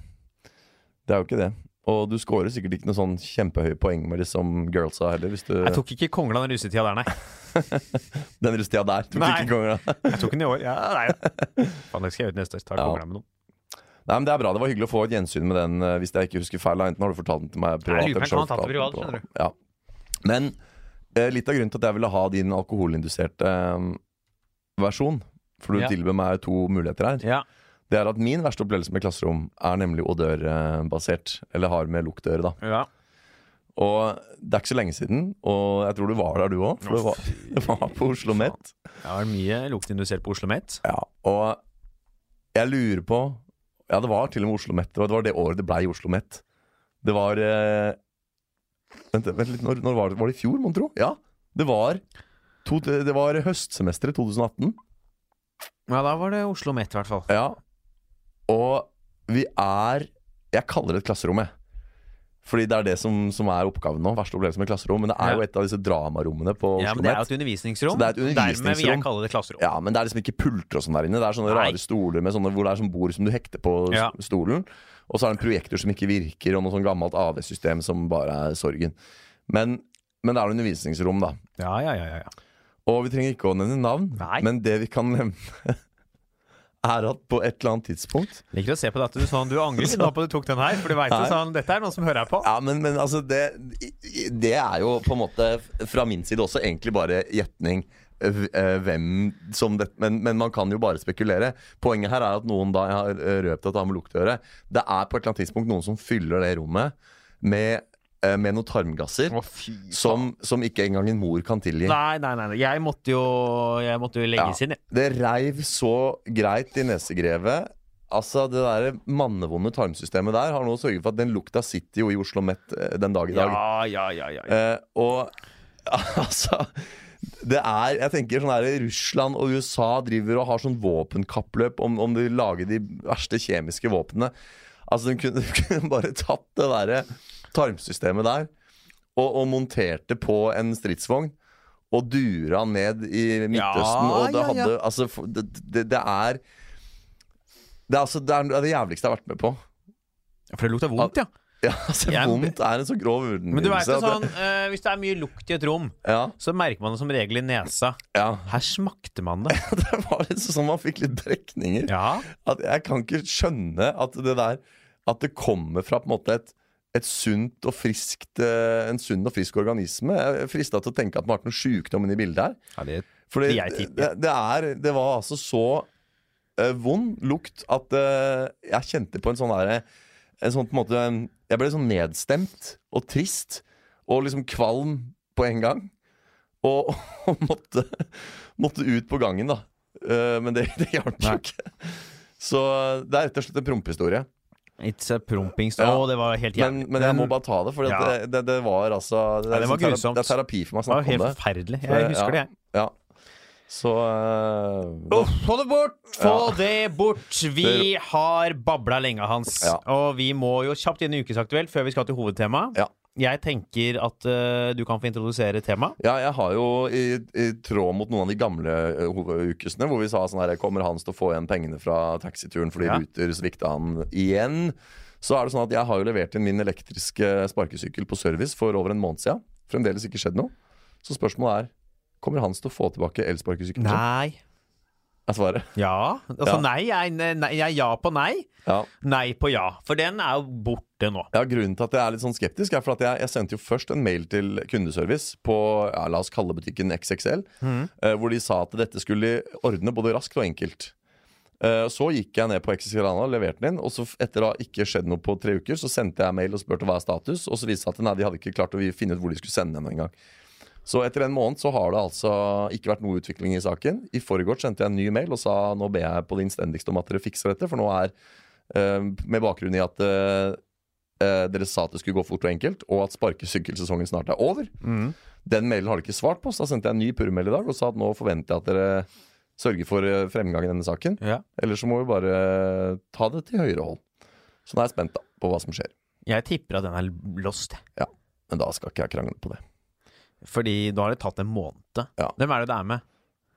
Det er jo ikke det. Og du scorer sikkert ikke noe sånn kjempehøye poeng med det som girlsa heller. Hvis du, Jeg tok ikke kongla den russetida der, nei. Den russetida der tok Nei. ikke kongla? Jeg tok den i år. Ja, nei. Faen, det skal jeg ut neste år. Ta Ja. kongla med noen. Nei, men Det er bra. Det var hyggelig å få et gjensyn med den, eh, hvis jeg ikke husker feil. Enten har du fortalt den til meg privat. Jeg eller kan fortalt privat, Ja. Men eh, litt av grunnen til at jeg ville ha din alkoholinduserte eh, versjon, for du Ja. tilbød meg to muligheter her, Ja. det er at min verste opplevelse med klasserom er nemlig odørbasert. Eller har med lukt å gjøre, da. ja. Og det er ikke så lenge siden, og jeg tror du var der du òg, for du var, var på Oslo Met. Det har mye luktindusert på Oslo Met. Ja, og jeg lurer på Ja, det var til og med Oslo Met. Det var- Det var det året det blei Oslo Met. Det var eh, Vent, vent litt, når, når var det? Var det i fjor, mon tro? Ja. Det var, to, det var høstsemesteret 2018. Ja, da var det Oslo Met, i hvert fall. Ja. Og vi er Jeg kaller det et klasserom, jeg. Fordi det er det som, som er oppgaven nå. Verste opplevelse med klasserom. Men det er jo et av disse dramarommene på Oslo Ja, men det er jo et undervisningsrom. Så det er et Dermed vil jeg undervisningsrom. kalle det klasserom. Ja, men det er liksom ikke pulter og sånn der inne. Det er sånne Nei. rare stoler med sånne, hvor det er sånn bord som du hekter på s- Ja. stolen. Og så er det en projektor som ikke virker, og noe sånn gammelt AV-system som bare er sorgen. Men, men det er undervisningsrom, da. Ja, ja, ja, ja, ja. Og vi trenger ikke å nevne navn, Nei. men det vi kan nevne, er at på et eller annet tidspunkt Liker å se på dette. at du, sånn, du angrer ikke nå på at du tok den her. For du vet jo sånn, dette er noen som hører her på. Ja, men, men altså det, det er jo på en måte fra min side også egentlig bare gjetning. eh, Hvem som det, men, men man kan jo bare spekulere. Poenget her er at noen da Jeg har eh, røpt at det har med lukt å gjøre. Det er på et eller annet tidspunkt noen som fyller det rommet med, eh, med noen tarmgasser fy som, som ikke engang en mor kan tilgi. Nei, nei, nei. Jeg måtte jo, jeg måtte jo legges Ja. inn, jeg. Det reiv så greit i nesegrevet. Altså, Det der mannevonde tarmsystemet der har nå sørget for at den lukta sitter jo i Oslo Met eh, den dag i dag. Ja, ja, ja, ja. Eh, og altså Det er Jeg tenker sånn her Russland og USA driver og har sånn våpenkappløp om, om de lager de verste kjemiske våpnene. Altså, de kunne, kunne bare tatt det derre tarmsystemet der og, og monterte på en stridsvogn. Og dura ned i Midtøsten. Ja, og det ja, ja. hadde Altså, det, det, det er det er, altså, det, er det jævligste jeg har vært med på. For det lukta vondt, ja. Ja, altså, Jeg- Vondt er en så grov Men du vet det- sånn, uh, hvis det er mye lukt i et rom, Ja, så merker man det som regel i nesa. ja. Her smakte man det. Det var litt sånn man fikk litt brekninger. Ja. At jeg kan ikke skjønne at det der At det kommer fra på en måte et, et sunt og friskt eh, en sunn og frisk organisme. Jeg er frista til å tenke at man har vært noe sjukdom inni bildet her. ja det, Fordi det, Det det, det, er, det var altså så uh, vond lukt at uh, jeg kjente på en sånn derre En sånn måte Jeg ble sånn nedstemt og trist og liksom kvalm på en gang. Og, og måtte, måtte ut på gangen, da. Men det, det hjalp jo ikke. Så det er rett og slett en prompehistorie. It's a promping stone. Ja. Oh, det var helt Men, jævlig. men jeg må bare ta det, for Ja. det, det, det var altså Det Ja, det var tera- grusomt. det er terapi for meg å Det var helt forferdelig. Jeg husker det, jeg. Ja. Så uh, Uff, få det bort! Få det bort! Vi har babla lenge, Hans. Og vi må jo kjapt inn i Ukesaktuelt før vi skal til hovedtema. Ja. Jeg tenker at uh, du kan få introdusere temaet. Ja, jeg har jo i, i tråd mot noen av de gamle eh, hovedukesene, hvor vi sa sånn her Kommer Hans til å få igjen pengene fra taxituren fordi Ja. Ruter svikta han igjen? Så er det sånn at jeg har jo levert inn min elektriske sparkesykkel på service for over en måned siden. Fremdeles ikke skjedd noe. Så spørsmålet er Kommer Hans til å få tilbake elsparkesykkelen sin? Nei. Er svaret. Ja. Altså Ja. nei, jeg, nei, jeg er ja på nei. Ja. Nei på ja. For den er jo borte nå. Ja, Grunnen til at jeg er litt sånn skeptisk, er for at jeg, jeg sendte jo først en mail til kundeservice på ja, la oss kalle butikken XXL, eh, hvor de sa at dette skulle ordne både raskt og enkelt. Eh, så gikk jeg ned på XXL og leverte den inn, og så etter å ha ikke skjedd noe på tre uker, så sendte jeg mail og spurte hva er status, og så viste det seg at nei, de hadde ikke klart å finne ut hvor de skulle sende den engang. Så etter en måned så har det altså ikke vært noe utvikling i saken. I forgårs sendte jeg en ny mail og sa nå ber jeg på det innstendigste om at dere fikser dette, for nå er eh, med bakgrunn i at eh, eh, dere sa at det skulle gå fort og enkelt, og at sparkesykkelsesongen snart er over. Den mailen har de ikke svart på, så da sendte jeg en ny purrmail i dag og sa at nå forventer jeg at dere sørger for fremgang i denne saken. Ja. Eller så må vi bare ta det til høyere hold. Så nå er jeg spent da på hva som skjer. Jeg tipper at den er lost. Men da skal ikke jeg krangle på det. Fordi da har det tatt en måned. Ja. Hvem er det det er med?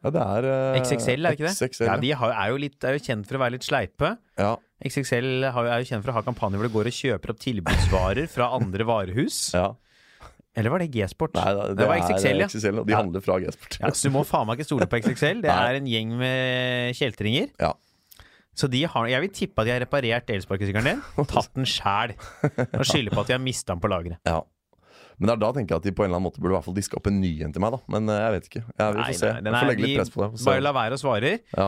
Ja, det er uh, XXL, er det ikke det? XXL, Ja, ja. De har, er, jo litt, er jo kjent for å være litt sleipe. ja. XXL har, er jo kjent for å ha kampanjer hvor det går og kjøper opp tilbudsvarer fra andre varehus. ja. Eller var det G-sport? Nei, det, det var er XXL, ja. XXL, og de handler fra G-sport. ja. Så du må faen meg ikke stole på XXL. Det er en gjeng med kjeltringer. Ja. Så de har, jeg vil tippe at de har reparert elsparkesykkelen din, tatt den sjæl, og skylder på at de har mista den på lageret. Ja. Men det er da tenker jeg at de på en eller annen måte burde i hvert fall diske opp en ny en til meg. da Men eh, jeg vet ikke. Jeg, vi Nei, får se. nei, nei, Jeg får legge litt press på det. Bare la være å svare. Ja.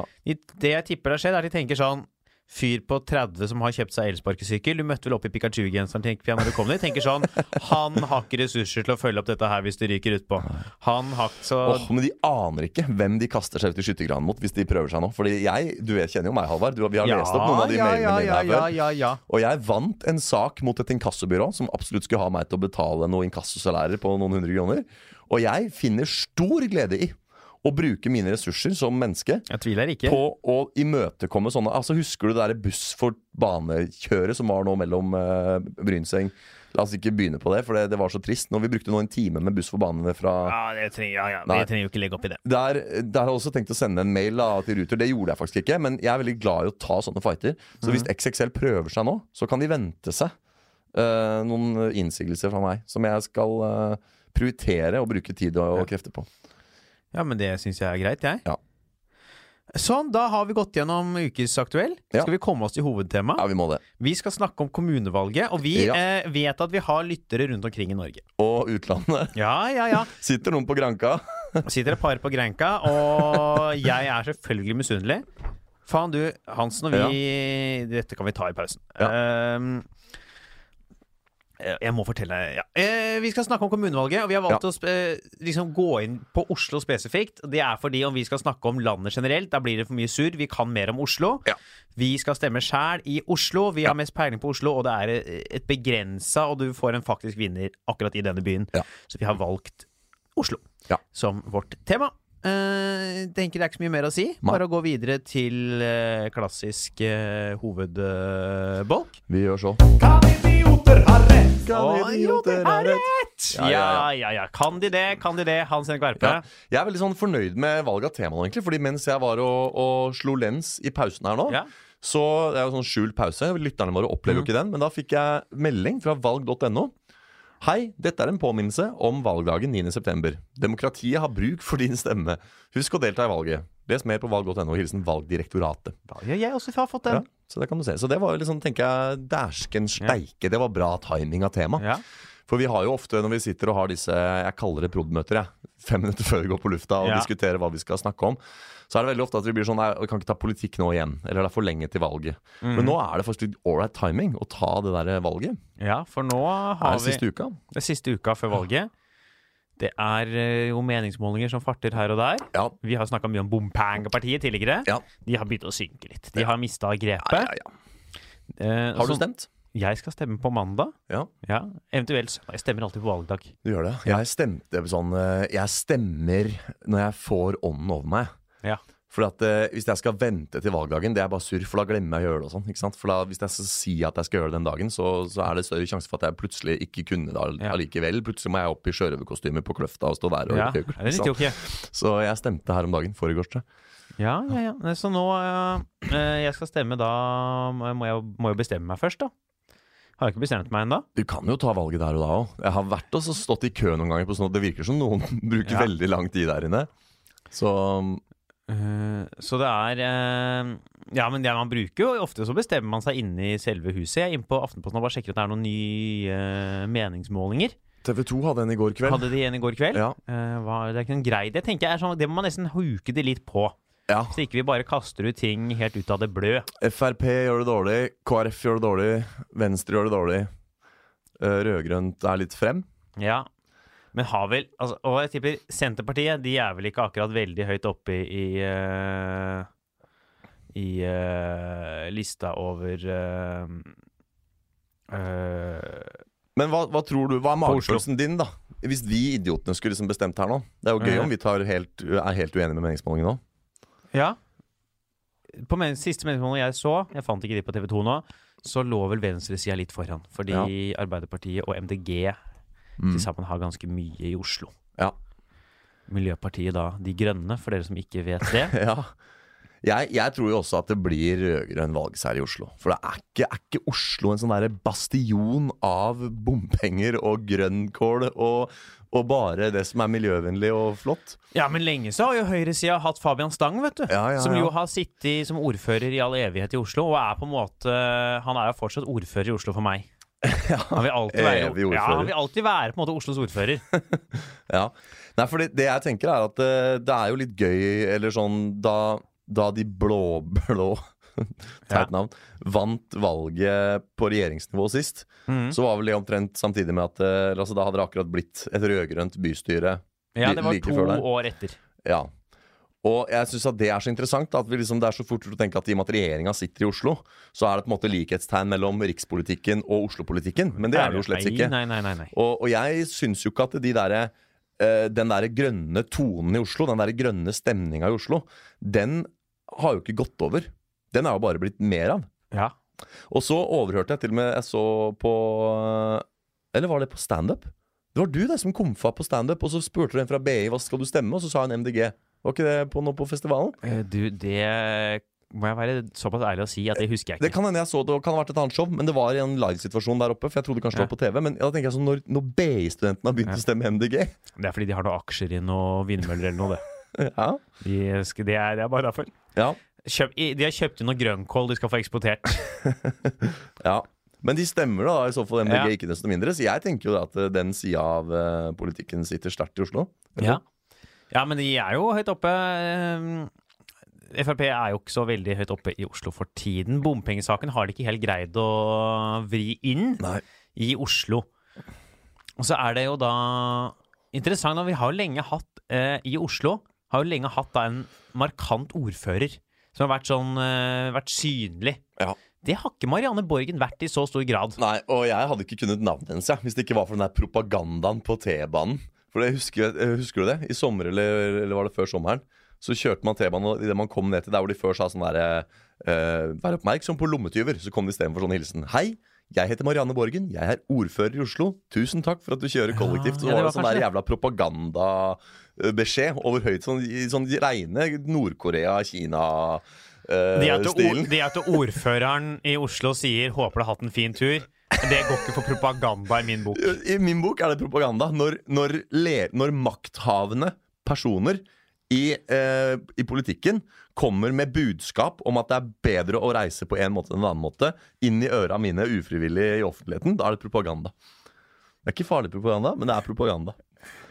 Det jeg tipper har skjedd, er at de tenker sånn Fyr på 30 som har kjøpt seg elsparkesykkel. Du møtte vel opp i Pikachu-genseren tenker jeg, når du kom dit. Tenker sånn Han har ikke ressurser til å følge opp dette her hvis det ryker utpå. Han har ikke så oh, men de aner ikke hvem de kaster seg ut i skyttergranen mot hvis de prøver seg nå. Fordi jeg, du kjenner jo meg, Halvard. Du, vi har lest opp noen av de ja, mailene ja, dine ja, ja, ja, ja. Og jeg vant en sak mot et inkassobyrå som absolutt skulle ha meg til å betale noen inkassosalærer på noen hundre kroner. Og jeg finner stor glede i å bruke mine ressurser som menneske Jeg tviler ikke. på å imøtekomme sånne Altså Husker du det der buss for banekjøret som var nå mellom uh, Brynseng La oss ikke begynne på det, for det, det var så trist. Når vi brukte nå en time med buss for banene fra Ja, det trenger, ja, ja. Vi trenger jo ikke legge opp i det. der, der har jeg også tenkt å sende en mail da, til Ruter. Det gjorde jeg faktisk ikke, men jeg er veldig glad i å ta sånne fighter. Så hvis XXL prøver seg nå, så kan de vente seg uh, noen innsigelser fra meg. Som jeg skal uh, prioritere og bruke tid og, og krefter på. Ja, men det syns jeg er greit, jeg. Ja. Sånn, da har vi gått gjennom Ukesaktuell. Ja. Skal vi komme oss til hovedtema? Ja, vi må det. Vi skal snakke om kommunevalget, og vi Ja. eh, vet at vi har lyttere rundt omkring i Norge. Og utlandet. Ja, ja, ja. Sitter noen på Granka? Sitter et par på Granka, og jeg er selvfølgelig misunnelig. Faen, du, Hansen og vi Dette kan vi ta i pausen. Ehm, jeg må fortelle ja. Eh, Vi skal snakke om kommunevalget, og vi har valgt å spe- liksom gå inn på Oslo spesifikt. Det er fordi om vi skal snakke om landet generelt, da blir det for mye surr. Vi kan mer om Oslo. Ja. Vi skal stemme sjæl i Oslo. Vi har mest peiling på Oslo, og det er et- et begrensa, og du får en faktisk vinner akkurat i denne byen. Ja. Så vi har valgt Oslo Ja. som vårt tema. Eh, tenker det er ikke så mye mer å si. Nei. Bare å gå videre til uh, klassisk uh, hovedbolk. Vi gjør så. Kan idioter ha rett? Kan idioter ha rett! Ja, Ja, ja. Kan de det? Kan de det? Hans Henrik Verpe? Ja. Jeg er veldig sånn fornøyd med valget av tema nå, egentlig. Fordi mens jeg var og, og slo lens i pausen her nå, Ja. så det er jo sånn skjult pause. Lytterne våre opplever jo ikke den. Men da fikk jeg melding fra valg.no. Hei, dette er en påminnelse om valgdagen 9.9. Demokratiet har bruk for din stemme. Husk å delta i valget. Les mer på valg.no. Hilsen Valgdirektoratet. Ja, jeg også har fått den. Ja, så det kan du se. Så det var liksom, tenker jeg, dæsken steike. Det var bra timing av tema. Ja. For vi har jo ofte når vi sitter og har disse jeg kaller det prod.-møter, Fem minutter før vi går på lufta og Ja. diskuterer hva vi skal snakke om. Så er det veldig ofte at vi blir sånn Nei, vi kan ikke ta politikk nå igjen. Eller det er for lenge til valget. Mm. Men nå er det faktisk ålreit timing å ta det der valget. ja, for nå Er har det vi siste uka? det siste uka før valget. Det er eh, jo meningsmålinger som farter her og der. Ja. Vi har snakka mye om Bompengepartiet tidligere. Ja. De har begynt å synke litt. De har mista grepet. ja, ja. Eh, Har du så stemt? Jeg skal stemme på mandag. Ja. Ja, Eventuelt søndag. Jeg stemmer alltid på valgdag. Du gjør det? Jeg stemte sånn eh, Jeg stemmer når jeg får ånden over meg. Ja. For at eh, Hvis jeg skal vente til valgdagen, det er bare surr, for da glemmer jeg å gjøre det. og sånn, ikke sant? For da, Hvis jeg skal si at jeg skal gjøre det den dagen, så, så er det større sjanse for at jeg plutselig ikke kunne det allikevel. Ja. Plutselig må jeg opp i sjørøverkostyme på Kløfta og stå der og Ja, ikke- det er litt sant? ok. Så jeg stemte her om dagen. Foregårs. Ja, ja, ja. Så nå eh, Jeg skal stemme da må jeg må jo bestemme meg først, da. Har jeg ikke bestemt meg ennå? Du kan jo ta valget der og da òg. Jeg har vært og stått i kø noen ganger. på sånn at Det virker som noen bruker Ja. veldig lang tid der inne. Så uh, så det er uh, Ja, men det man bruker jo Ofte så bestemmer man seg inne i selve huset. Jeg er inne på Aftenposten og bare sjekker at det er noen nye uh, meningsmålinger. TV 2 hadde en i går kveld. Hadde de en i går kveld? Ja. Det er ikke en grei Det tenker jeg er sånn Det må man nesten huke det litt på. Ja. Så ikke vi bare kaster ut ting helt ut av det blø. Frp gjør det dårlig, KrF gjør det dårlig, Venstre gjør det dårlig. Eh, Rødgrønt er litt frem. Ja. Men har vel altså, Og jeg tipper Senterpartiet De er vel ikke akkurat veldig høyt oppe i I, eh, i uh, lista over uh, eh, Men hva, hva tror du, hva er magefølelsen din, da? Hvis vi idiotene skulle liksom bestemt her nå. Det er jo gøy om vi tar helt, er helt uenige med meningsmålingen nå. Ja. På men, siste meningsmåling jeg så, jeg fant ikke de på TV 2 nå, så lå vel venstresida litt foran. Fordi Ja. Arbeiderpartiet og MDG Mm. til sammen har ganske mye i Oslo. Ja. Miljøpartiet da, De Grønne, for dere som ikke vet det. ja. Jeg, jeg tror jo også at det blir rød-grønn valgseier i Oslo. For det er ikke, er ikke Oslo en sånn derre bastion av bompenger og grønnkål og, og bare det som er miljøvennlig og flott? Ja, men lenge så har jo høyresida hatt Fabian Stang, vet du. Ja, ja, Som jo har sittet som ordfører i all evighet i Oslo, og er på en måte Han er jo fortsatt ordfører i Oslo for meg. Han vil alltid være, ja, han vil alltid være på en måte Oslos ordfører. Ja. Nei, for det, det jeg tenker er at det, det er jo litt gøy, eller sånn Da, da de blå-blå Teit navn. Vant valget på regjeringsnivå sist. Mm. Så var vel det omtrent samtidig med at eh, altså, Da hadde det akkurat blitt et rød-grønt bystyre. Ja, det var like to år etter. Ja. Og jeg syns det er så interessant at vi liksom, det er så fort å tenke at i og med at regjeringa sitter i Oslo, så er det på en måte likhetstegn mellom rikspolitikken og Oslo-politikken. Men det er det jo slett ikke. Nei, nei, nei, nei. Og, og jeg syns jo ikke at de derre eh, den der grønne tonen i Oslo, den der grønne stemninga i Oslo, den har jo ikke gått over. Den er jo bare blitt mer av. Ja. Og så overhørte jeg til og med Jeg så på Eller var det på standup? Det var du det som komfa på standup, og så spurte du en fra BI hva skal du stemme, og så sa hun MDG. Var ikke det på noe på festivalen? Eh, Du, det må jeg være såpass ærlig å si at det husker jeg ikke. Det kan hende jeg så det, kan ha vært et annet show, men det var i en livesituasjon der oppe. For jeg trodde kanskje det var på TV. Men da tenker jeg sånn, når, når BI-studentene har begynt Ja. å stemme MDG Det er fordi de har noen aksjer i noen vindmøller eller noe, det. Ja, De det, er, det er bare derfor. Ja, Kjøp, de har kjøpt inn noe grønnkål de skal få eksportert. ja. Men de stemmer da, i så fall MDG, Ja. ikke desto mindre. Så jeg tenker jo at eh, den sida av uh, politikken sitter sterkt i Oslo. Ja. ja, men de er jo høyt oppe. eh, Frp er jo ikke så veldig høyt oppe i Oslo for tiden. Bompengesaken har de ikke helt greid å vri inn Nei. i Oslo. Og så er det jo da interessant at vi har jo lenge hatt eh, i Oslo har jo lenge hatt da en markant ordfører som har vært sånn uh, vært synlig. Ja. Det har ikke Marianne Borgen vært i så stor grad. Nei, og jeg hadde ikke kunnet navnet hennes ja, hvis det ikke var for den der propagandaen på T-banen. For det husker, eh, husker du det? I sommer, eller, eller var det før sommeren? Så kjørte man T-banen, og idet man kom ned til der hvor de før sa sånn derre uh, Vær oppmerksom på lommetyver. Så kom de istedenfor sånn hilsen. Hei, jeg heter Marianne Borgen. Jeg er ordfører i Oslo. Tusen takk for at du kjører kollektivt. Så ja, det var det sånn der jævla propagandabeskjed over høyt. Sånn, sånn reine Nord-Korea-Kina-stilen. Det at, or, det at ordføreren i Oslo sier 'håper du har hatt en fin tur', det går ikke for propaganda i min bok. I min bok er det propaganda. Når, når, når makthavende personer i, eh, i politikken kommer med budskap om at det er bedre å reise på en måte enn en annen måte, inn i øra mine ufrivillig i offentligheten, da er det propaganda. Det er ikke farlig propaganda, men det er propaganda.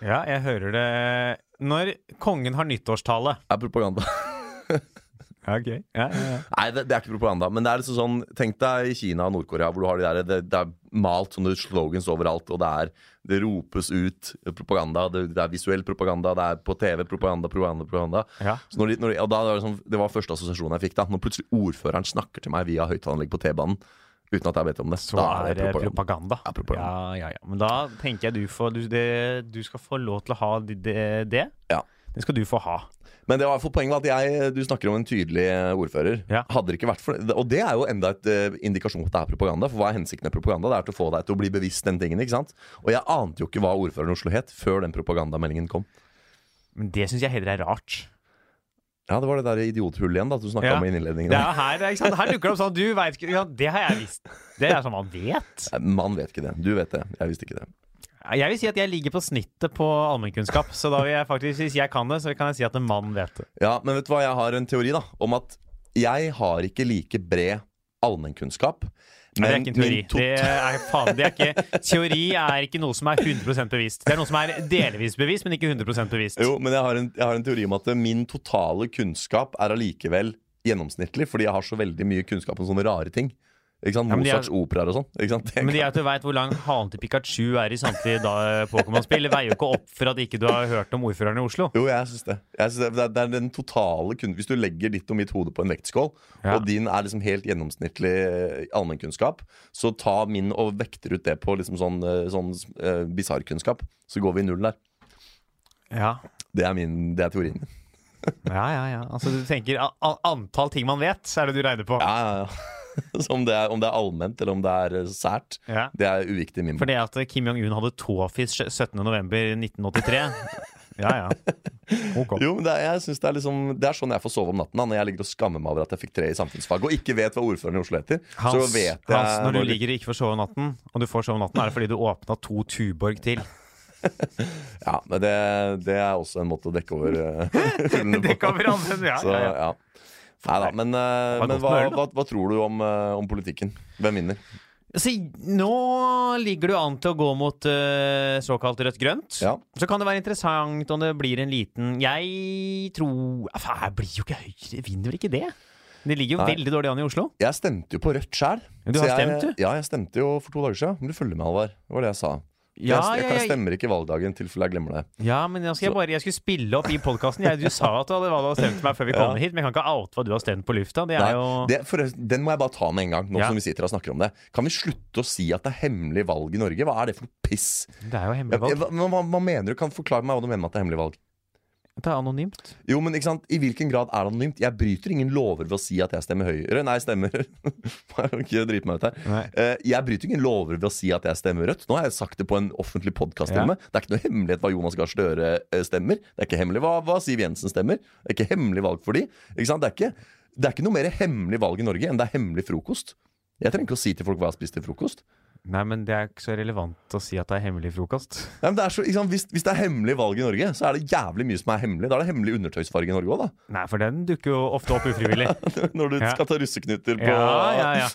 Ja, jeg hører det Når kongen har nyttårstale. Det er propaganda. Ja, ok. Ja, ja, ja. Nei, det, det er ikke propaganda. Men det er liksom sånn Tenk deg i Kina og Nord-Korea, hvor du har de der, det, det er malt sånne slogans overalt, og det er Det ropes ut propaganda. Det, er visuell propaganda, det er på TV propaganda, propaganda, propaganda. Når de, når de, og da var det, det var første assosiasjonen jeg fikk. da Når plutselig ordføreren snakker til meg via høyttaleranlegg på T-banen. uten at jeg vet om det. Så da er det propaganda. Ja, propaganda. Ja, ja, ja. Men da tenker jeg du får du, det, du skal få lov til å ha det. det, det. Ja. Det skal du få ha. Men det var for poenget var at jeg, du snakker om en tydelig eh, ordfører. Ja. Hadde det ikke vært for Og det er jo enda et uh, indikasjon på at det er propaganda. For hva er hensikten med propaganda? Det er til å få deg til å bli bevisst den tingen. ikke sant? Og jeg ante jo ikke hva ordføreren i Oslo het før den propagandameldingen kom. Men det syns jeg heller er rart. Ja, det var det der idiothullet igjen da du snakka Ja. om i innledningen. Er her, her dukker det opp sånn Du veit ikke ja, Det har jeg visst. Det er sånn man vet. Man vet ikke det. Du vet det. Jeg visste ikke det. Jeg vil si at jeg ligger på snittet på allmennkunnskap. Så da vil jeg faktisk, hvis jeg kan det, så kan jeg si at en mann vet det. Ja, Men vet du hva, jeg har en teori da om at jeg har ikke like bred allmennkunnskap. Nei, det er ikke en teori. Det er, faen, det er ikke, teori er ikke noe som er 100% bevisst. Det er noe som er delvis bevist, men ikke 100% bevisst. Jo, men jeg har, en, jeg har en teori om at min totale kunnskap er allikevel gjennomsnittlig, fordi jeg har så veldig mye kunnskap om sånne rare ting. Ikke sant? Ja, Mozarts operaer og sånn. Men det at du veit hvor lang halen til Pikachu er i samtlige da- Pokémon-spill, veier jo ikke opp for at ikke du har hørt om ordføreren i Oslo. Jo, jeg syns det. Jeg synes det, det, er, den totale kun Hvis du legger ditt og mitt hode på en vektskål, Ja. og din er liksom helt gjennomsnittlig eh, allmennkunnskap, så ta min og vekter ut det på liksom sånn, eh, sånn uh, bisarrkunnskap, så går vi i null der. Ja, Det er, min, det er teorien min. ja, ja. ja. Altså du tenker antall ting man vet, så er det du regner på. Ja, ja, ja. Så om det, er, om det er allment eller om det er eh, sært, Ja. det er uviktig i min For bok. det at Kim Jong-un hadde tåfis 17.11.1983 Ja, ja. Ok. Jo, men det er, jeg synes det, er liksom, det er sånn jeg får sove om natten. Da, når jeg ligger og skammer meg over at jeg fikk tre i samfunnsfag og ikke vet hva ordføreren i Oslo heter. så Hans, vet jeg Hans, når du hvor- ligger og ikke får sove om natten, og du får sove om natten, er det fordi du åpna to Tuborg til. Ja, men det, det er også en måte å dekke over uh, hullene Det kan vi andre ja, Så, ja, ja. Nei da, men, eh, men hva, hva, hva tror du om, eh, om politikken? Hvem vinner? Så, nå ligger du an til å gå mot uh, såkalt rødt-grønt. Ja. Så kan det være interessant om det blir en liten Jeg tror jeg blir jo ikke Høyre, vinner vel ikke det? Det ligger jo Nei. veldig dårlig an i Oslo. Jeg stemte jo på Rødt sjæl. Du har stemt, du? Ja, jeg stemte jo for to dager siden. Men du følger med, Alvar. Det var det jeg sa. Ja, jeg, jeg, jeg stemmer ikke valgdagen i tilfelle jeg glemmer det. Ja, men jeg, skal bare Jeg skulle spille opp i podkasten. Du sa at du hadde, valgt å stemme stemt meg før vi kom Ja. hit, men jeg kan ikke oute hva du har stemt på lufta. Det Nei, er jo det, for, den må jeg bare ta med en gang, nå Ja. som vi sitter og snakker om det. Kan vi slutte å si at det er hemmelig valg i Norge? Hva er det for noe piss? Det er jo hemmelig valg. hva, hva, hva mener du? Kan du forklare meg hva du mener med at det er hemmelig valg? Det er anonymt. Jo, men ikke sant? I hvilken grad er det anonymt? Jeg bryter ingen lover ved å si at jeg stemmer Høyre. Nei, stemmer ikke drit meg ut her. Eh, jeg bryter ingen lover ved å si at jeg stemmer Rødt. Nå har jeg sagt det på en offentlig podkast. Ja. Det er ikke noe hemmelighet hva Jonas Gahr Støre eh, stemmer. Det er ikke hemmelig hva, hva Siv Jensen stemmer. Det er ikke hemmelig valg for de. Ikke sant? Det, er ikke, det er ikke noe mer hemmelig valg i Norge enn det er hemmelig frokost. Jeg trenger ikke å si til folk hva jeg har spist til frokost. Nei, men det er ikke så relevant å si at det er hemmelig frokost. Nei, men det er så, sant? Hvis, hvis det er hemmelig valg i Norge, så er det jævlig mye som er hemmelig. Da er det hemmelig undertøysfarge i Norge òg, da. Nei, for den dukker jo ofte opp ufrivillig. Når du Ja. skal ta russeknuter på Ja, ja, ja.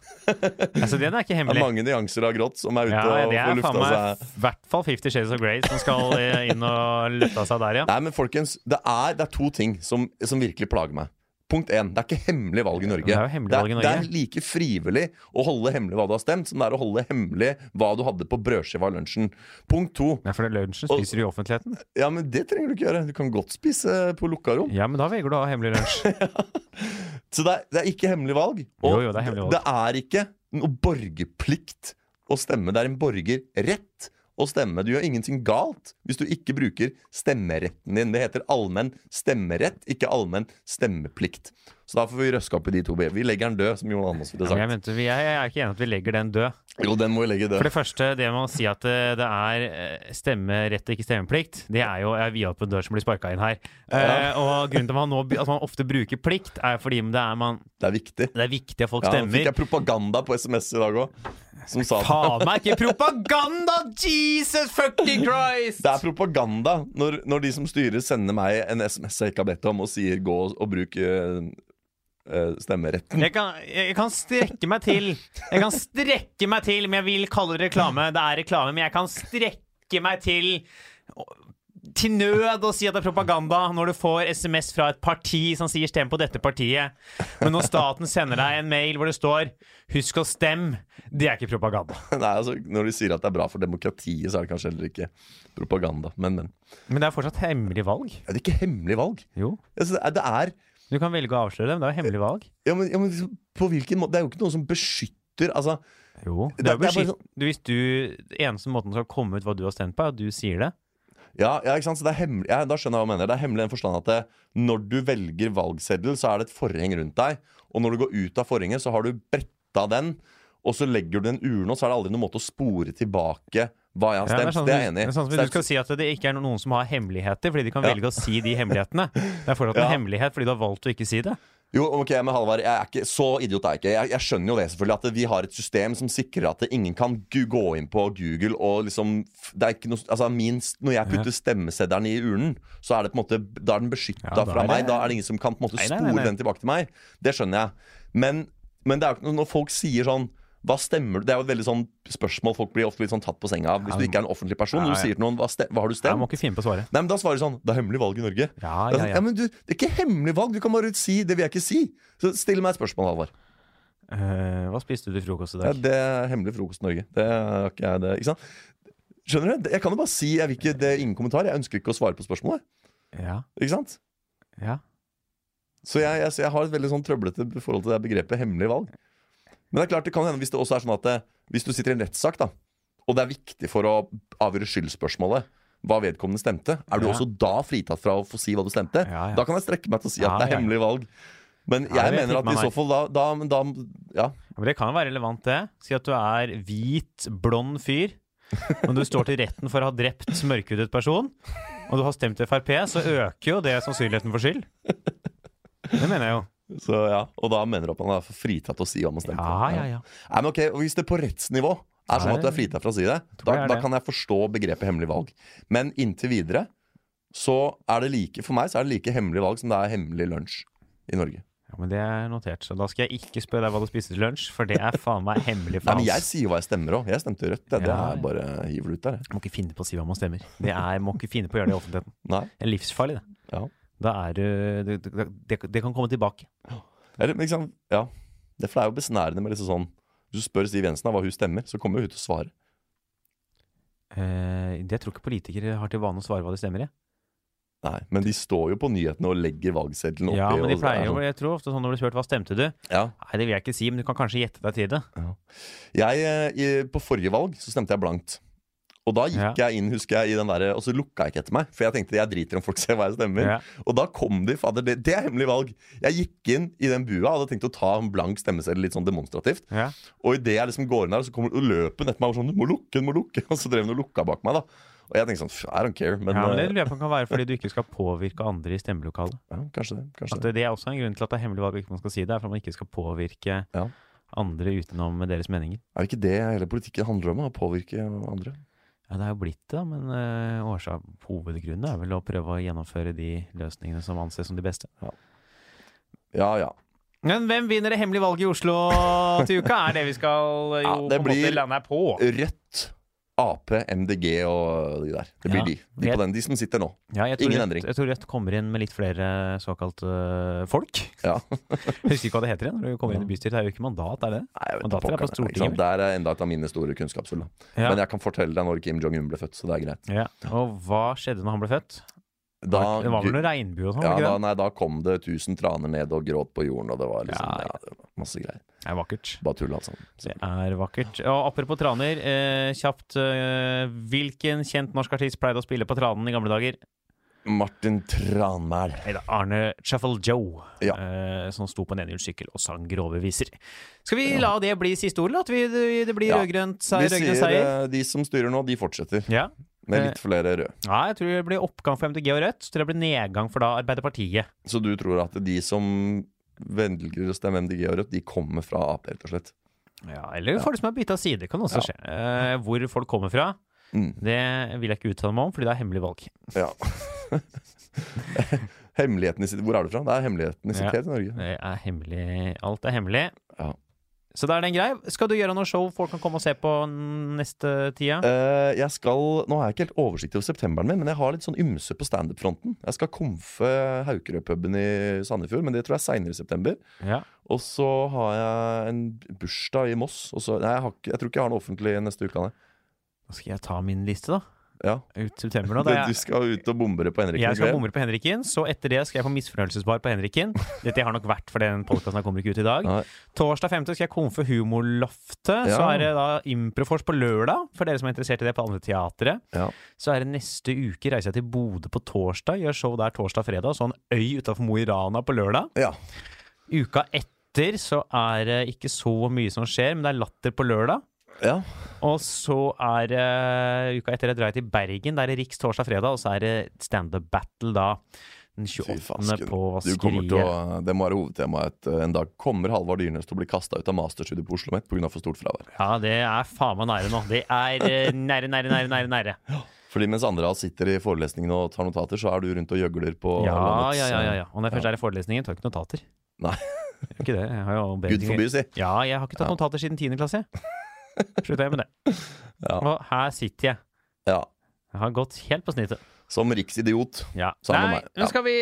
Altså, den er ikke Det er hemmelig. mange nyanser av grått som er ute Ja, og får lufta seg. i hvert fall Fifty Shades of Grey som skal eh, inn og lufta seg der, ja. Nei, men folkens, det er, det er to ting som, som virkelig plager meg. Punkt én, det er ikke hemmelig valg i Norge. Det er hemmelig valg i det er like frivillig å holde hemmelig hva du har stemt, som det er å holde hemmelig hva du hadde på brødskiva i lunsjen. Punkt to, Nei, for lunsjen spiser du i offentligheten. ja, men det trenger du ikke gjøre. Du kan godt spise på lukka rom. Ja, men da velger du å ha hemmelig lunsj. Så det er, det er ikke hemmelig valg. Og Jo, jo, det er hemmelig valg. det er ikke noe borgerplikt å stemme. Det er en borgerrett å stemme. Du gjør ingenting galt hvis du ikke bruker stemmeretten din. Det heter allmenn stemmerett, ikke allmenn stemmeplikt. Så da får vi røske opp i de to. Vi legger den død, som Jon Almaas ville Ja, men jeg, sagt. mente, jeg er ikke enig at vi legger den død. Jo, den må vi legge For det første, det med å si at det, det er eh, stemmerett og ikke stemmeplikt, det er jo jeg har på en dør som blir sparka inn her. Eh, og grunnen til at man, nå, at man ofte bruker plikt, er fordi det er, man, Det er viktig. det er viktig at folk Ja, nå fikk jeg propaganda på SMS i dag òg, som sa Faen meg ikke propaganda! Jesus fucking Christ! Det er propaganda når, når de som styrer sender meg en SMS jeg ikke har bedt om, og sier 'gå og, bruk eh, stemmeretten'. Jeg kan, jeg kan strekke meg til Jeg kan strekke meg til, men jeg vil kalle det reklame. Det er reklame, men jeg kan strekke meg til til nød å si at det er propaganda når du får SMS fra et parti som sier 'stem på dette partiet'. Men når staten sender deg en mail hvor det står 'husk å stemme', det er ikke propaganda. Nei, altså, Når de sier at det er bra for demokratiet, så er det kanskje heller ikke propaganda. Men, men. Men det er fortsatt hemmelig valg. Er det ikke hemmelig valg? Jo. Altså, det, er, det er Du kan velge å avsløre det, men det er jo hemmelig valg. ja, men, ja, men liksom, på hvilken måte Det er jo ikke noen som beskytter. Altså, Jo. Det er jo er beskytt... hvis du Eneste måten skal komme ut hva du har stemt på, er at du sier det. Ja, ja, ikke sant? Så det er hemmelig, ja, da skjønner jeg hva du mener. Det er hemmelig i den forstand at det, når du velger valgseddel, så er det et forheng rundt deg. Og når du går ut av forhenget, så har du bretta den, og så legger du den urne, og så er det aldri noen måte å spore tilbake hva jeg har Ja, stemt. sånn det, er jeg enig i. er sånn du er- skal si at det ikke er noen som har hemmeligheter, fordi de kan Ja. velge å si de hemmelighetene. Det er fortsatt en hemmelighet fordi du har valgt å ikke si det. Jo, ok, men Halvard, jeg er ikke, så idiot er jeg ikke. Jeg, jeg skjønner jo det selvfølgelig at vi har et system som sikrer at ingen kan gå inn på Google og liksom det er ikke noe, altså minst, Når jeg putter stemmeseddelen i urnen, så er det på en måte Da er den beskytta Ja, fra det... meg. Da er det ingen som kan på en måte spore den tilbake til meg. Det skjønner jeg. Men, men det er jo ikke når folk sier sånn hva stemmer du? Det er jo et veldig sånn spørsmål folk blir ofte litt sånn tatt på senga av. Hvis du ikke er en offentlig person. og du sier til noen hva, hva har du stemt? Jeg må ikke finne på å svare. Nei, men Da svarer de sånn Det er hemmelig valg i Norge. Ja, ja, ja. ja, men du, det er ikke hemmelig valg. Du kan bare si det vil jeg ikke si. Så still meg et spørsmål, Halvard. Uh, hva spiste du til frokost i dag? Ja, det er hemmelig frokost i Norge. Det er ikke jeg det, ikke sant? Skjønner du? Jeg kan jo bare si jeg vil ikke, det er ingen kommentar. Jeg ønsker ikke å svare på spørsmålet. Ja, Ikke sant? ja. Så jeg, jeg, så jeg har et veldig sånn trøblete forhold til det begrepet hemmelig valg. Men det er klart det kan hende hvis det også er sånn at det, hvis du sitter i en rettssak, da, og det er viktig for å avgjøre skyldspørsmålet hva vedkommende stemte, er du Ja. også da fritatt fra å få si hva du stemte? Ja, ja. Da kan jeg strekke meg til å si at det er hemmelig valg. Men jeg det mener at i så fall da, da, da Ja. Men det kan jo være relevant, det. Si at du er hvit, blond fyr, men du står til retten for å ha drept mørkhudet person, og du har stemt Frp, så øker jo det sannsynligheten for skyld. Det mener jeg jo. Så, ja. Og da mener du at man er fritatt til å si hva man stemte? Ja, ja, ja. Nei, men ok, og Hvis det på rettsnivå er sånn at du er fritatt fra å si det, da, da kan jeg forstå begrepet hemmelig valg. Men inntil videre så er det like for meg så er det like hemmelig valg som det er hemmelig lunsj i Norge. Ja, men Det er notert, så da skal jeg ikke spørre deg hva du spiste til lunsj, for det er faen meg hemmelig for Nei, men Jeg sier hva jeg stemmer òg. Jeg stemte rødt. Det, det er ja. bare hiver du ut der. jeg. Må ikke finne på å si hva man stemmer. Det er, må ikke finne på å gjøre det i offentligheten. Nei. Det er livsfarlig, det. Ja. Da er du det, det, det, kan komme tilbake. Er det, liksom, ja. Det, for det er jo besnærende med liksom sånn Hvis du spør Siv Jensen hva hun stemmer, så kommer hun til å svare. Eh, det tror ikke politikere har til vane å svare hva de stemmer i. Nei, Men de står jo på nyhetene og legger valgseddelen oppi. Ja, men de pleier jo, sånn. jeg tror ofte sånn når du spurt hva stemte du? ja. Nei, det vil jeg ikke si, men du kan kanskje gjette deg til det. Jeg, eh, På forrige valg så stemte jeg blankt. Og da gikk jeg inn husker jeg, i den der, og så lukka jeg ikke etter meg. For jeg tenkte jeg driter om folk ser hva jeg stemmer. Ja. Og da kom de fader, det, det er hemmelig valg. Jeg gikk inn i den bua hadde tenkt å ta en blank stemmeseddel litt sånn demonstrativt. Ja. Og idet jeg liksom går inn der, så kommer og løper etter meg og sånn Du må lukke, du må lukke. Og så drev den og lukka bak meg, da. Og jeg tenkte sånn I don't care. Men, ja, men det eh, lurer jeg på kan være fordi du ikke skal påvirke andre i stemmelokalet. ja, kanskje det. Kanskje det. det, det er også en grunn til at det er hemmelig valg og ikke man skal si det, er for at man ikke skal påvirke Ja. andre utenom deres meninger. Er det ikke det hele politikken handler om? Å påvirke andre? Ja, det er jo blitt det, men uh, årsak, hovedgrunnen er vel å prøve å gjennomføre de løsningene som anses som de beste. Ja ja. Men hvem vinner det hemmelige valget i Oslo til uka? Er det vi skal jo Ja, på en måte lande her på? Rødt, Ap, MDG og de der. Det blir Ja. de. De, på den, de som sitter nå. Ja, Ingen Rødt, endring. jeg tror Rødt kommer inn med litt flere såkalt uh, folk. Ja. Jeg husker ikke hva det heter igjen når du kommer inn i bystyret. Det er jo ikke mandat, er det? Nei, jeg vet Mandater er på Stortinget? Det er enda et av mine store kunnskapshull. Ja. Men jeg kan fortelle deg når Kim Jong-un ble født, så det er greit. ja. Og hva skjedde når han ble født? Da, det var vel noe regnbue og sånn? ja, da, nei, da kom det tusen traner ned og gråt på jorden, og det var liksom Ja, masse greier. Det er vakkert. Bare tull, altså. Det er vakkert. Og apropos traner, eh, kjapt. Eh, hvilken kjent norsk artist pleide å spille på tranen i gamle dager? Martin Tranmæl. Arne Shuffle Joe, Ja. eh, som sto på en enhjulssykkel og sang grove viser. Skal vi la det bli siste ord, eller at vi, det, blir Ja. rød-grønt seier? rød-grønn sier seier? eh, de som styrer nå, de fortsetter. Ja. Med litt flere røde. ja, jeg tror det blir oppgang for MDG og Rødt. Så tror jeg det blir nedgang for da Arbeiderpartiet. Så du tror at de som velger å stemme MDG og Rødt, de kommer fra Ap, rett og slett? Ja, eller folk som har bytta side, kan også skje. Eh, hvor folk kommer fra, Mm. det vil jeg ikke uttale meg om, fordi det er hemmelig valg. Ja. Hemmeligheten i sitt Hvor er du fra? Det er hemmeligheten i sitt Ja. i Norge. Det er hemmelig. Alt er hemmelig. Ja. Så da er den grei. Skal du gjøre noe show folk kan komme og se på neste tida? Uh, jeg skal, Nå har jeg ikke helt oversikt over septemberen min, men jeg har litt sånn ymse på standup-fronten. Jeg skal komfe Haukerødpuben i Sandefjord, men det tror jeg er seinere i september. Ja. Og så har jeg en bursdag i Moss. Så, nei, jeg, har jeg tror ikke jeg har noe offentlig neste uke. Nei. Da skal jeg ta min liste, da. Ja. ut september nå. Da du skal ut og bombe det på Henrikken? jeg skal bomre på Henrikken. så etter det skal jeg på misfornøyelsesbar på Henrikken. Dette har nok vært for den podkasten kommer ikke ut i dag. Nei. Torsdag 5. skal jeg komfe Humorloftet. Så er det da Improfors på lørdag, for dere som er interessert i det på andre teatret. Ja. Så er det neste uke reiser jeg til Bodø på torsdag, gjør show der torsdag-fredag, så en øy utafor Mo i Rana på lørdag. Ja. Uka etter så er det ikke så mye som skjer, men det er Latter på lørdag. Ja. Og så er det uka etter det drar jeg til Bergen. Der er Riks torsdag-fredag, og så er det standup battle da. Den 28. på Du kommer Skriet. å, det må være hovedtemaet. En dag kommer Halvard Dyrnes til å bli kasta ut av masterstudiet på Oslo OsloMet pga. for stort fravær. Ja, det er faen meg nære nå. Det er uh, nære, nære, nære, nære. nære. Fordi mens andre sitter i forelesningen og tar notater, så er du rundt og gjøgler på Ja, landets ja, ja, ja, ja. Og når jeg først er i forelesningen, tar jeg ikke notater. Nei. Jeg ikke det. Jeg har jo eh, Gud forby, si. Ja, jeg har ikke tatt notater siden 10. klasse. Slutta jeg med det. Ja. Og her sitter jeg. Ja. Jeg har gått helt på snittet. Som riksidiot. Ja. Nei, nå skal vi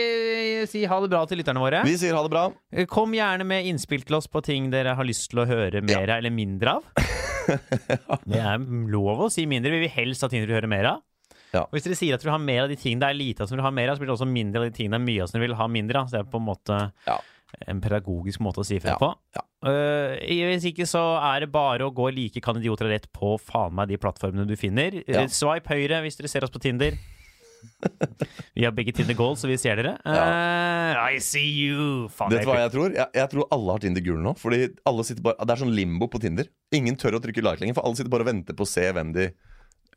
si ha det bra til lytterne våre. Vi sier ha det bra. Kom gjerne med innspill til oss på ting dere har lyst til å høre mer av eller mindre av. Det er lov å si mindre. Vi vil helst ha ting dere vil høre mer av. Ja. Og hvis dere sier at dere vil ha mer av de tingene det er lite av som dere vil ha mer av, så blir det også mindre av de tingene det er mye av som dere vil ha mindre av. Så det er på en måte Ja. En pedagogisk måte å si fra Ja, på. ja. Uh, hvis ikke så er det bare å gå like kan idioter rett på faen meg de plattformene du finner. Ja. Uh, Swipe høyre hvis dere ser oss på Tinder. Vi har begge Tinder Gold, så vi ser dere. Eh, I see you! Faen, Vet du hva jeg- tror? Jeg, jeg tror alle har Tinder gul nå. Fordi alle sitter bare, Det er sånn limbo på Tinder. Ingen tør å trykke like lenger, for alle sitter bare og venter på å se hvem de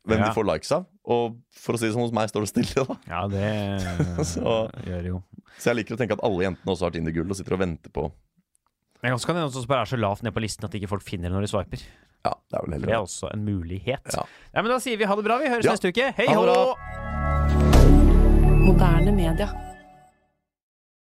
Hvem Ja. de får likes av. Og for å si det sånn, hos meg står det stille, da. Ja, det Så- gjør det jo. Så jeg liker å tenke at alle jentene også har Tinder-gull og sitter og venter på Men også kan det også bare er så lavt ned på listen at ikke folk finner det når de swiper. Ja, det er vel Det Det er også en mulighet. Ja. Ja, men da sier vi ha det bra. Vi høres Ja. neste uke. Hei Ha det hå! bra. Moderne media.